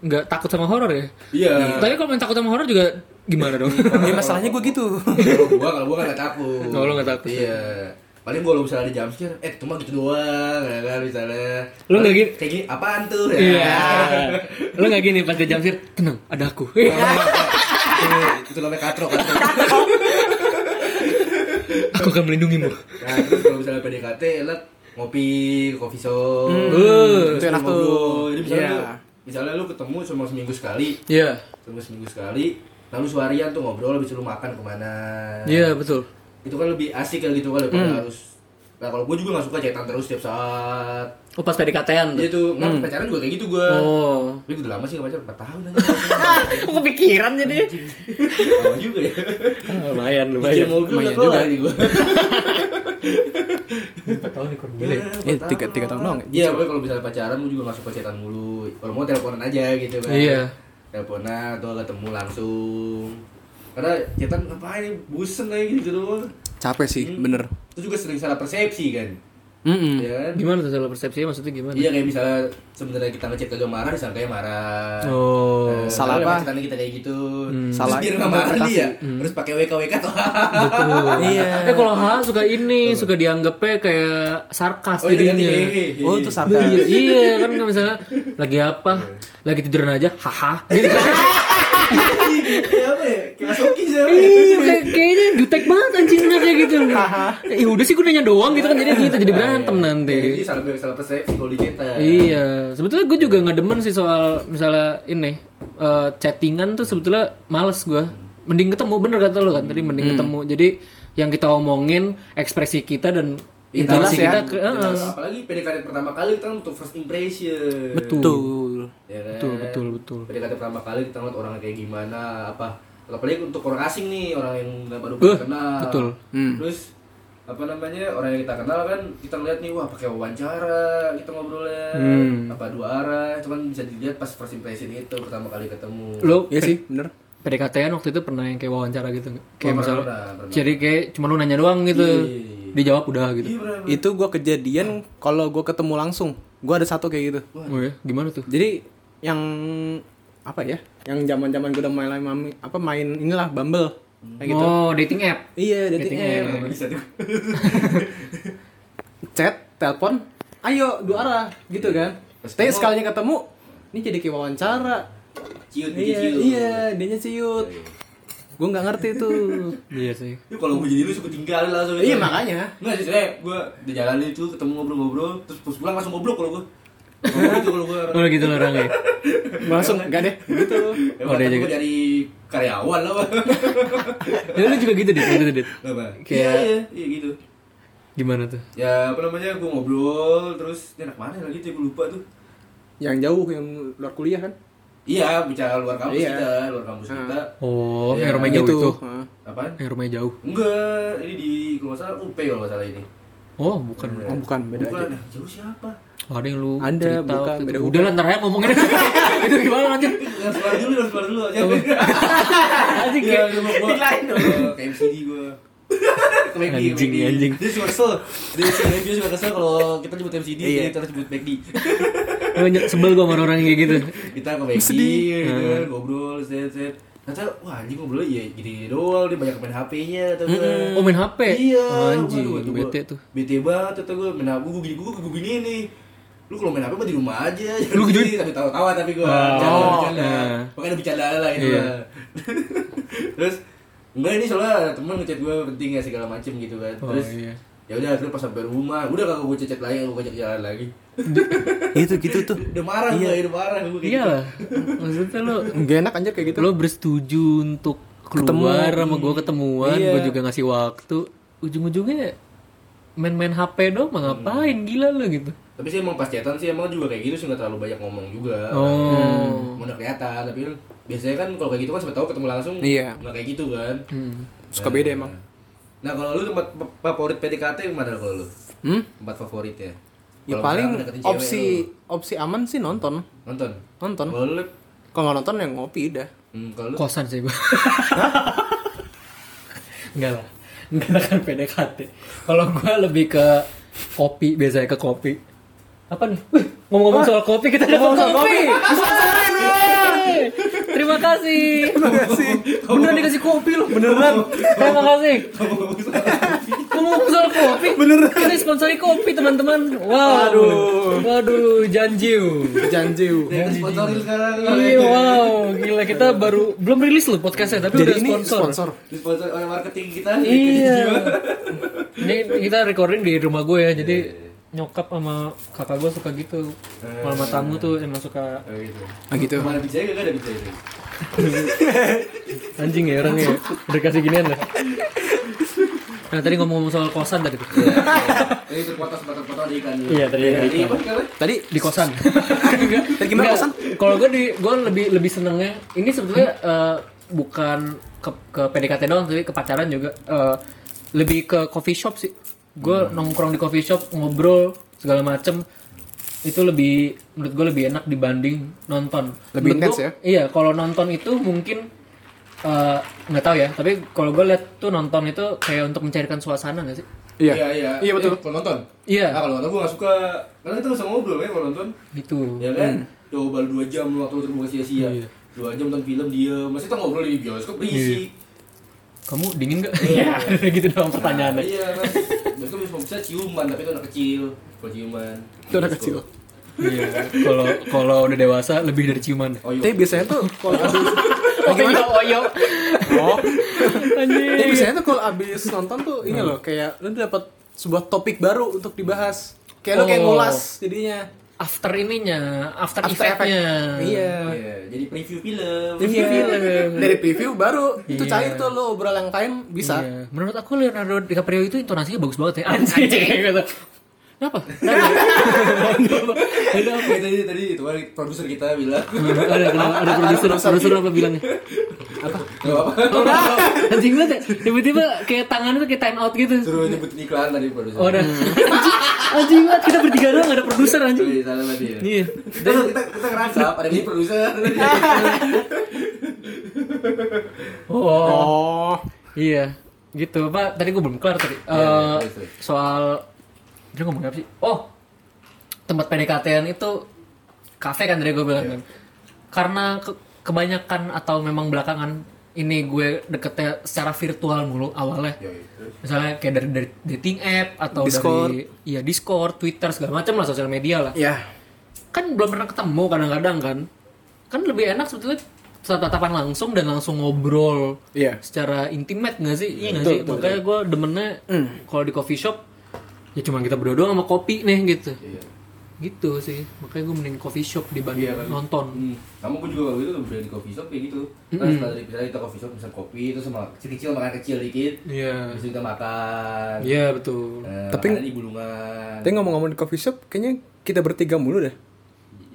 nggak takut sama horor ya. Iya. Tapi kalau main takut sama horor juga gimana dong? Ya masalahnya gua gitu. Kalau gua kalau gua kan gak takut. Oh, lu nggak takut. Iya. Paling gua kalau misalnya ada jam scare, eh cuma gitu doang, ya kan misalnya. Lu nggak gini? Kayak gini, apaan tuh? Ya. Iya. Lo nggak gini pas dia jamsir, tenang, ada aku. [LAUGHS] Itu- Itu namanya katro, katro. [LAUGHS] aku akan melindungimu. Nah, terus kalau misalnya PDKT, enak ngopi, coffee shop. Uh, itu enak tuh. Jadi misalnya, Iya. lu, misalnya lu ketemu cuma seminggu sekali, Iya. cuma seminggu sekali, lalu seharian tuh ngobrol, habis itu lu makan ke mana. Iya betul. Itu kan lebih asik kan gitu kan daripada harus. Nah kalau gue juga gak suka chatan terus setiap saat. Oh pas PDKT-an tuh. tuh, nah, pacaran juga kayak gitu gue. Oh. Tapi udah lama sih gak pacaran, 4 tahun aja. Kok [LAUGHS] kepikiran jadi? Lama juga ya. lumayan, Bikin lumayan. mobil lumayan juga. nih gue. tahun nih gile. Eh, tiga, tiga tahun doang. Iya, pokoknya kalau misalnya pacaran gue juga gak suka chatan mulu. Kalau mau teleponan aja gitu kan. Iya. Teleponan atau ketemu langsung. Karena chatan ngapain bosen kayak gitu doang. Capek sih, bener. Itu juga sering salah persepsi kan. Mm Ya kan? Gimana tuh salah persepsinya maksudnya gimana? Iya kayak misalnya sebenarnya kita ngechat kagak marah disangkanya marah. Oh. Eh, Salah apa? cetannya kita kayak gitu. Salah Terus biar nggak marah dia, terus pakai WK WK tuh. Iya. Eh kalau H suka ini, suka dianggapnya kayak sarkas Oh iya jadinya. ganti Oh, itu sarkas. Iya, iya kan misalnya lagi apa, lagi tiduran aja, haha. [LAUGHS] Gitu. Ya? Ya? Iya, kayak kayaknya jutek banget anjingnya kayak gitu. Ya udah sih gue nanya doang gitu kan jadi gitu jadi berantem nanti. Jadi persepsi kalau di kita. Iya, sebetulnya gue juga nggak demen sih soal misalnya ini eh, chattingan tuh sebetulnya males gue. Mending ketemu bener kata lo kan tadi mending ketemu. Jadi yang kita omongin ekspresi kita dan Jelas intonasi ya. kita ke, Jelas. Apalagi PDKT pertama kali kita kan untuk first impression. Betul. Ya kan? betul betul betul. PDKT pertama kali kita ngeliat orangnya kayak gimana, apa apalagi untuk orang asing nih, orang yang nggak baru Eh, kenal. betul. Hmm. Terus apa namanya orang yang kita kenal kan kita ngeliat nih wah pakai wawancara kita ngobrolnya Hmm. apa dua arah cuman bisa dilihat pas first impression itu pertama kali ketemu Lo Iya sih, bener. PDKT-an waktu itu pernah yang kayak wawancara gitu? Kayak Oh, misalnya pernah, pernah. jadi kayak cuma lu nanya doang gitu. Iya. Dijawab udah gitu. Iya, bener. Itu gua kejadian kalau gua ketemu langsung. Gua ada satu kayak gitu. Oh ya, gimana tuh? Jadi yang apa ya? Yang zaman-zaman gua udah main main apa main inilah Bumble. Kayak gitu. Oh, dating app. Iya, dating Dating app. bisa tuh [LAUGHS] Chat, telepon, ayo dua arah gitu kan. Pas Tapi ketemu- sekalinya ketemu, ini jadi kayak wawancara. ciut Iya, ciut iya, dianya ciut. Gue nggak ngerti tuh. Iya sih. Itu kalau gue jadi lu suka tinggalin langsung iya makanya. Enggak sih, saya gue di jalan itu ketemu ngobrol-ngobrol, terus pas pulang langsung ngobrol kalau gue. Gitu kalau gue. Oh gitu lah orangnya. Langsung enggak deh, gitu. Ya, Oh, dia juga. dari karyawan lah, Pak. [LAUGHS] Ya lu juga gitu deh, gitu deh. Kayak- Iya, iya, iya gitu. Gimana tuh? Ya apa namanya, gue ngobrol, terus ini anak mana lagi tuh, gue lupa tuh. Yang jauh yang luar kuliah kan? Iya, bicara luar kampus Iya. kita, luar kampus kita. Oh, Iya, yang rumahnya jauh itu. Heeh. Apaan? Yang rumahnya jauh. Enggak, ini di kalau nggak salah UP kalau nggak salah ini. Oh, bukan. Oh, bukan, beda Bukan, aja. nah, jauh siapa? Oh, ada yang lu Ada, cerita bukan, waktu itu. beda Udah lah, ntar aja ngomongin [LAUGHS] Itu gimana lanjut? Yang sekolah dulu, yang sekolah dulu aja. [LAUGHS] Anjing Iya, kayak Lain dong. eh, ke MCD gua. Ke Anjing, McD. anjing. Dia suka kesel. Dia suka dia suka kesel kalau kita nyebut MCD, Iya. dia terus nyebut McD. Ny- sebel gua sama orang yang kayak gitu. Kita ke McD, Sedih. gitu kan, ngobrol, set set. Kata, wah anjing ngobrol ya gini doang, dia banyak main HP-nya kata gue. Oh main HP? Iya, Anjing, waduh, kata bete gua, tuh. Bete banget kata gue, main HP gue gini gue gue gini nih. Lu kalau main HP mah di rumah aja. Lu gitu? tapi tawa-tawa tapi gue. Oh, Bercanda, iya. Pokoknya ada bercanda lah itu Iya. lah. [LAUGHS] Terus enggak ini soalnya ada temen ngechat gue penting ya segala macem gitu kan. Oh, Terus iya. ya udah akhirnya pas sampai rumah, udah kagak gue chat lagi, gue ngajak jalan lagi. [LAUGHS] itu gitu tuh Udah marah gue, udah marah gue kayak Iya gitu. Maksudnya lo Gak enak anjir kayak gitu lo bersetuju untuk keluar sama gue ketemuan, Iya. gue juga ngasih waktu. Ujung-ujungnya main-main HP dong, mah ngapain gila lo gitu. Tapi sih emang pas chatan sih emang juga kayak gitu sih nggak terlalu banyak ngomong juga. Oh. Mau udah kelihatan, tapi kan biasanya kan kalau kayak gitu kan sampai tahu ketemu langsung Iya. nggak kayak gitu kan. Hmm. Suka beda emang Nah kalau lu tempat favorit PDKT yang mana kalau lu? Hmm? Tempat favorit ya? Ya paling opsi lu, opsi aman sih nonton nonton. Nonton Kalau lu Kalau nggak nonton ya ngopi udah hmm, kalau lu Kosan sih gue. Enggak [LAUGHS] lah. Enggak akan PDKT. Kalau gue lebih ke kopi, biasanya ke kopi. Apa nih? Wih, ngomong-ngomong soal kopi, kita Ngomong soal kopi. Weh. [LAUGHS] Terima kasih. Terima kasih. Beneran dikasih kopi loh. Beneran. Terima kasih. Ngomong soal kopi. Beneran. Kita sponsori kopi, teman-teman. Wow. Waduh. Waduh, janjiu. Janjiu sponsorin sekarang Iya, wow, gila kita baru belum rilis loh podcastnya, tapi Jadi udah ini sponsor. sponsor Disponsor oleh marketing kita Iya. [LAUGHS] Ini kita recording di rumah gue ya, jadi nyokap sama kakak gue suka gitu. Kalau sama tamu tuh emang suka Oh, gitu. Ah gitu Mana bisa gak ada bisa itu. [LAUGHS] anjing ya orangnya. ya. Udah kasih ginian lah. Nah tadi ngomong-ngomong soal kosan tadi tuh. Ini terpotong potong di ikan. Iya, tadi sekarang? Tadi di kosan. [LAUGHS] Tadi gimana kosan? Kalau gue di gue lebih lebih senengnya ini sebetulnya eh, bukan ke ke PDKT doang tapi ke pacaran juga Eh, lebih ke coffee shop sih. Gue nongkrong di coffee shop ngobrol segala macem itu lebih menurut gue lebih enak dibanding nonton. Lebih Menurut intens gua- ya? Iya, kalau nonton itu mungkin eh, nggak tahu ya. Tapi kalau gue lihat tuh nonton itu kayak untuk mencairkan suasana nggak sih? Iya Iya, iya. Iya betul Eh, Kalau nonton? Iya. Nah, kalau nonton gue gak suka. Karena kita gak usah ngobrol ya kalau nonton. Gitu. Ya kan? Coba lu 2 jam waktu lu terbuka sia-sia. Iya. 2 jam nonton film dia. Masih kita ngobrol di bioskop berisik. Kamu dingin nggak? Iya, [LAUGHS] gitu doang pertanyaannya. Iya kan. Bioskop bisa bisa ciuman tapi itu anak kecil. Kalau ciuman. Itu anak kecil Iya. Kalau kalau udah dewasa lebih dari ciuman. Oh iya. Tapi biasanya tuh kalau abis [LAUGHS] Oyo oyo. Oh Anjing. Tapi biasanya tuh kalau abis nonton tuh ini loh Kayak lu dapat sebuah topik baru untuk dibahas Kayak lu kayak Oh. ngulas jadinya After ininya, after, After effect-nya. Iya Iya, jadi preview film. Review film. Dari preview baru Itu Iya. cair tuh lo obrol yang lain bisa Iya. Menurut aku Leonardo DiCaprio itu intonasinya bagus banget ya. Anjing. [LAUGHS] gitu. Kenapa? [LAUGHS] Apa? Kayak tadi tadi itu kan produser kita bilang. Ada kenapa? Ada [LAUGHS] produser produser apa bilangnya? Gak apa. Oh, anjing banget ya. Tiba-tiba kayak tangannya tuh kayak time out gitu. Suruh nyebutin iklan tadi produser. Oh, udah. Anjing, anjing banget kita bertiga doang gak ada produser anjing. Iya, salah tadi ya. Iya. Kita kita kita ngerasa ada ini produser. Oh. Oh Iya, gitu Pak. Tadi gue belum kelar tadi. Iya, Eh, terus, terus. soal dia ngomong apa sih? Oh, tempat PDKT-an itu kafe kan tadi gue bilang Iya. kan. Karena ke- kebanyakan atau memang belakangan ini gue deketnya secara virtual mulu awalnya. Iya, iya. Misalnya kayak dari, dari dating app atau Discord. dari iya Discord, Twitter segala macam lah sosial media lah. Ya Kan belum pernah ketemu kadang-kadang kan. Kan lebih enak sebetulnya tatapan langsung dan langsung ngobrol Iya secara intimate nggak sih? Iya Betul, sih? betul, Makanya gue demennya kalau di coffee shop ya cuma kita berdua doang sama kopi nih gitu. Iya. Gitu sih. Makanya gue mending coffee shop dibanding Iya, kan. nonton. Hmm. Kamu pun juga waktu itu udah di coffee shop kayak gitu. Kan setelah dari kita coffee shop pesan kopi itu sama kecil-kecil makan kecil dikit. Iya. Habis itu kita makan. Iya betul. Eh, Tapi- di bulungan. Tapi ngomong-ngomong di coffee shop Kayaknya kita bertiga mulu dah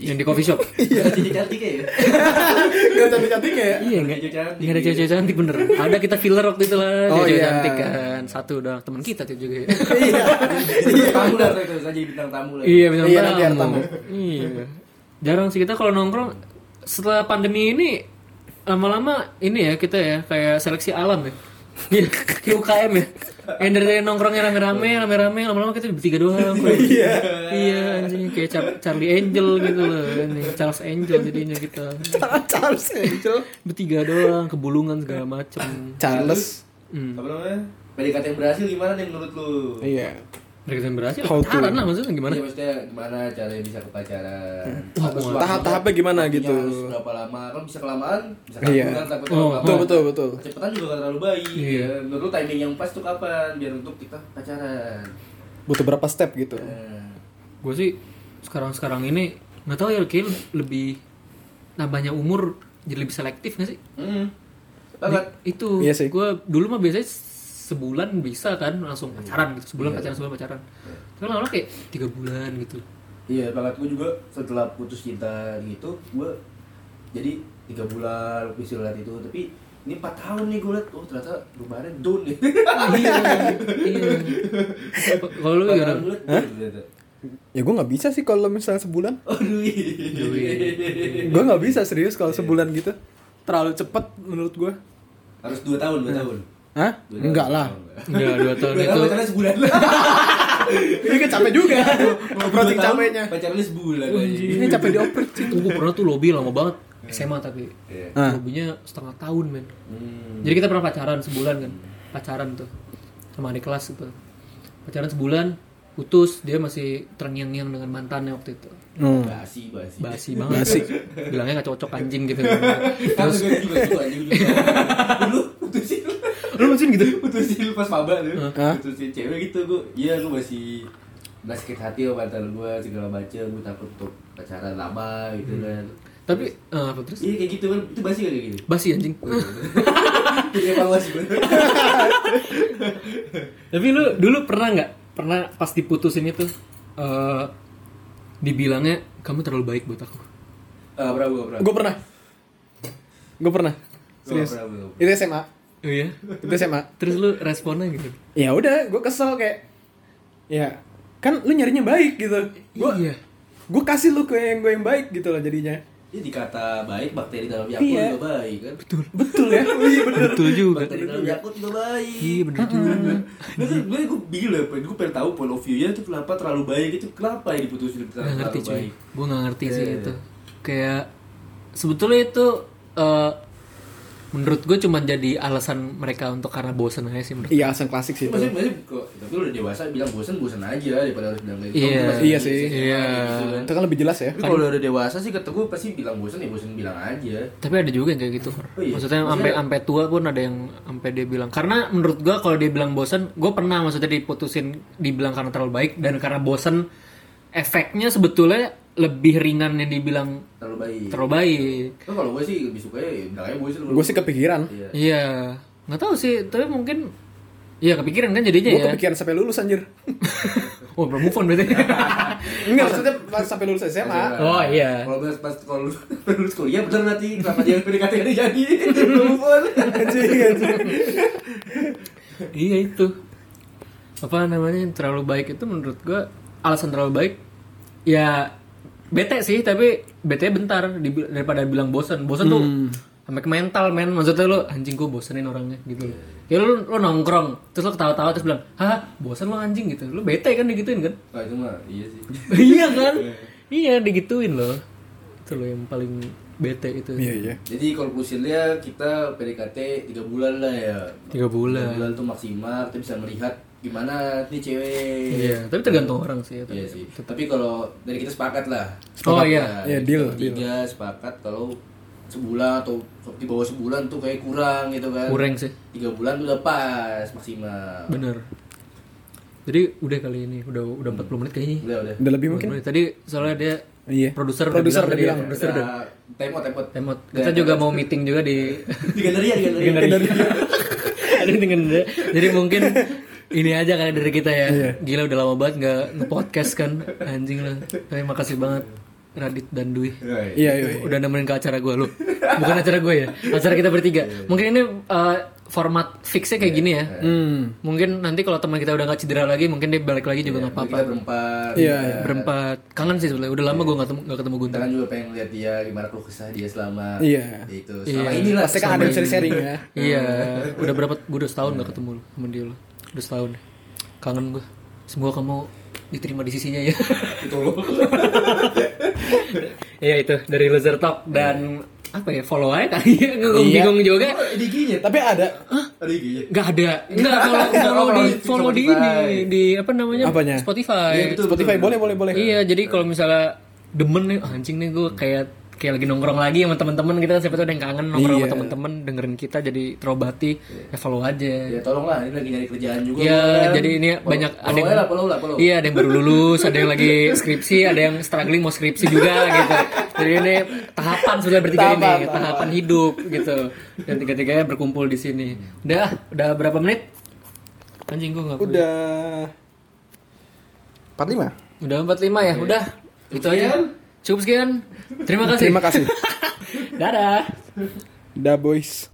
Yang di coffee shop. Iya, jadi cantik ya. [LAUGHS] Gak cantik-cantik kayak iya nggak? Jadi cantik. Nggak ada cewek-cewek cantik bener. Ada kita filler waktu itu lah. Oh, cewek iya. cantik kan. Satu udah teman kita tuh juga. ya. Jadi tamu lah itu saja bintang tamu lah. Iya bintang Iya, tamu. Iya. Jarang sih kita kalau nongkrong setelah pandemi ini lama-lama ini ya kita ya kayak seleksi alam ya. Iya, kayak UKM ya. Yang dari dari nongkrongnya rame-rame, rame-rame, lama-lama kita bertiga doang. Iya. Iya, anjing kayak Char- Charlie Angel gitu loh. Ini Charles Angel jadinya kita. Charles Angel. Bertiga doang, kebulungan segala macem. Charles. Hmm. Apa namanya? PDKT yang berhasil gimana nih menurut lu? Iya. Mereka yang berhasil, How to- pacaran lah maksudnya gimana? Iya maksudnya gimana caranya bisa ke pacaran? Hmm. tahap-tahapnya gimana gitu. Harus berapa lama? Kan bisa kelamaan, bisa Iya. bulan, takut Oh. Betul betul betul. Kecepatan juga gak terlalu baik. Iya. Ya. Menurut lu timing yang pas tuh kapan biar untuk kita pacaran? Butuh berapa step gitu. Nah, Gue sih sekarang-sekarang ini nggak tahu ya kayak lebih nambahnya umur jadi lebih selektif gak sih? Hmm. Banget. itu Iya sih. gue dulu mah biasanya sebulan bisa kan langsung pacaran gitu sebulan Iya. pacaran sebulan pacaran tapi lama-lama kayak tiga bulan gitu Iya, banget gue juga setelah putus cinta gitu, gue jadi tiga bulan bisa lihat itu, tapi ini empat tahun nih gue liat, oh ternyata perubahannya down nih. iya iya kalau lu gimana. Ya gue nggak bisa sih kalau misalnya sebulan. Aduh, iya. gue nggak bisa serius kalau sebulan gitu. Terlalu cepet menurut gue. Harus dua tahun, dua tahun. Hah? Enggak lah. Enggak dua [LAUGHS] tahun Dua itu sebulan. [LAUGHS] Ini kan capek juga. Dua tahun, capeknya. Pacarannya sebulan. Ini capek dioper sih. Tuh gue pernah tuh lobby lama banget SMA tapi Iya. Ah. lobbynya setengah tahun men Hmm. jadi kita pernah pacaran sebulan kan pacaran tuh sama adik kelas gitu pacaran sebulan putus dia masih terngiang-ngiang dengan mantannya waktu itu Hmm. Basi, basi. basi banget Basi. bilangnya gak cocok anjing gitu [LAUGHS] Terus gue juga juga juga. Dulu putusin lu mesin gitu? [LAUGHS] Putusin pas maba tuh. Putusin cewek gitu gue iya gue masih nggak sakit hati sama mantan gue segala macam gue takut untuk pacaran lama gitu kan. Tapi eh, apa terus? Iya kayak gitu kan. Itu basi kayak gitu. Basi anjing. Jadi evaluasi gue tapi lu dulu pernah nggak? Pernah pas diputusin itu eh dibilangnya kamu terlalu baik buat aku. Ah berapa gue berapa Gue pernah. Gue pernah. Serius. Gua pernah, gua Itu SMA. Oh iya Itu SMA. terus lu responnya gitu Ya udah, gue kesel kayak ya kan lu nyarinya baik gitu. Gue iya gue kasih lu ke yang gue yang baik gitu loh jadinya. Ini dikata baik, bakteri dalam Yakult Iya. juga baik kan? Betul. Betul ya? [LAUGHS] Iya bener. betul juga Bakteri dalam Yakult juga baik. iya bener juga Gue gue gue bingung lah, gue pengen tahu point of view-nya tuh kenapa terlalu baik itu kenapa ya diputusin terlalu, ngerti terlalu baik. gue gak ngerti sih Iya. itu kayak sebetulnya itu eh, menurut gue cuma jadi alasan mereka untuk karena bosan aja sih menurut Iya, alasan klasik sih itu. Maksudnya, tapi udah dewasa bilang bosen bosen aja daripada harus bilang kayak gitu. Iya. Masih Iya bisa sih. Iya. gitu kan. Itu kan lebih jelas ya. Tapi kalau udah dewasa sih kata gue pasti bilang bosen ya bosen bilang aja. tapi ada juga yang kayak gitu. Oh iya? maksudnya sampai sampai tua pun ada yang sampai dia bilang karena menurut gue kalau dia bilang bosan gue pernah maksudnya diputusin dibilang karena terlalu baik dan karena bosan efeknya sebetulnya lebih ringan yang dibilang Terlalu baik. terlalu baik Kan kalau gue sih lebih suka ya bilang aja bosen. Gue sih kepikiran. Iya. iya nggak tahu sih tapi mungkin Iya kepikiran kan jadinya Gue ya. kepikiran sampai lulus anjir. [LAUGHS] Oh belum move on berarti. [LAUGHS] Enggak, maksudnya pas sampai lulus SMA. Oh, iya. Kalau pas pas kalau [LAUGHS] lulus kuliah bener nanti kenapa dia PDKT ini jadi belum pun. Anjing, anjing. iya itu. Apa namanya yang terlalu baik itu menurut gua alasan terlalu baik ya bete sih tapi bete bentar daripada bilang bosan. Bosan tuh sampai ke mental men maksudnya lu anjing gua bosenin orangnya gitu loh. Ya lu, lu nongkrong terus lu ketawa-tawa terus bilang, "Hah, bosan lu anjing gitu." Lu bete kan digituin kan? Nah, itu mah iya sih. [LAUGHS] iya kan? iya digituin loh. Itu loh yang paling bete itu. Iya, iya. Jadi konklusinya kita PDKT 3 bulan lah ya. Tiga bulan. Tiga bulan tuh maksimal kita bisa melihat gimana nih cewek. Iya, tapi tergantung orang sih ya. Iya sih. Tapi kalau dari kita sepakat lah. Oh, Sepakat iya. lah. Iya, deal, Tiga sepakat kalau sebulan atau di bawah sebulan tuh kayak kurang gitu kan. Kurang sih. Tiga bulan tuh udah pas maksimal. Bener. Jadi udah kali ini, udah udah 40 menit kayaknya. Udah udah. Udah lebih 40 mungkin. menit. Tadi soalnya dia Iya. produser Produser udah bilang. produser udah Udah temot temot. temot. Kita juga mau meeting juga di Di galeri ya, di galeri. [LAUGHS] ada meeting dia. Jadi mungkin [LAUGHS] ini aja kali dari kita ya. Gila udah lama banget nggak nge-podcast kan. Anjing lah. Tapi makasih banget Radit dan Dwi. Iya, iya. iya. Udah nemenin ke acara gue lu. Bukan acara gue ya. Acara kita bertiga. Mungkin ini uh, format fixnya kayak gini ya. Hmm. Mungkin nanti kalau teman kita udah nggak cedera lagi, mungkin dia balik lagi juga nggak apa-apa. kita berempat Iya, ya. Berempat kangen sih sebenarnya. Udah lama gue nggak ketemu, ketemu Guntur. kan juga pengen lihat dia gimana keluh kesah dia selama Iya. itu selama inilah Pasti kan ada yang sharing ya. Iya, [LAUGHS] udah berapa? Gue udah setahun nggak ketemu lu sama dia lu. Udah setahun. Kangen gue. Semoga kamu diterima di sisinya ya. [LAUGHS] itu loh [LAUGHS] Iya itu dari loser talk dan apa ya follow aja kali ya [LAUGHS] gue Iya. bingung juga di giginya Tapi ada ada giginya nggak ada nggak kalau follow di Follow di follow di Spotify. ini di apa namanya Apanya? Spotify Iya, betul. Spotify boleh boleh boleh. iya jadi kalau misalnya demen nih ah, anjing nih gue kayak kayak lagi nongkrong lagi sama teman-teman kita kan siapa tahu ada yang kangen nongkrong sama Iya. teman-teman dengerin kita jadi terobati ya follow aja ya tolonglah ini lagi nyari kerjaan juga Iya, gua kan. jadi ini banyak ada follow yang aja lah follow lah follow Iya, ada yang baru lulus, ada yang lagi skripsi, ada yang struggling mau skripsi juga gitu. Jadi ini tahapan sudah bertiga Tahapan, ini, tahapan. tahapan hidup gitu. Dan tiga-tiganya berkumpul di sini. Udah, udah berapa menit? Anjing gua nggak. Udah 45. Udah 45 ya, udah. Itu aja. Cukup sekian. Terima kasih. Terima kasih. [LAUGHS] Dadah. Da boys.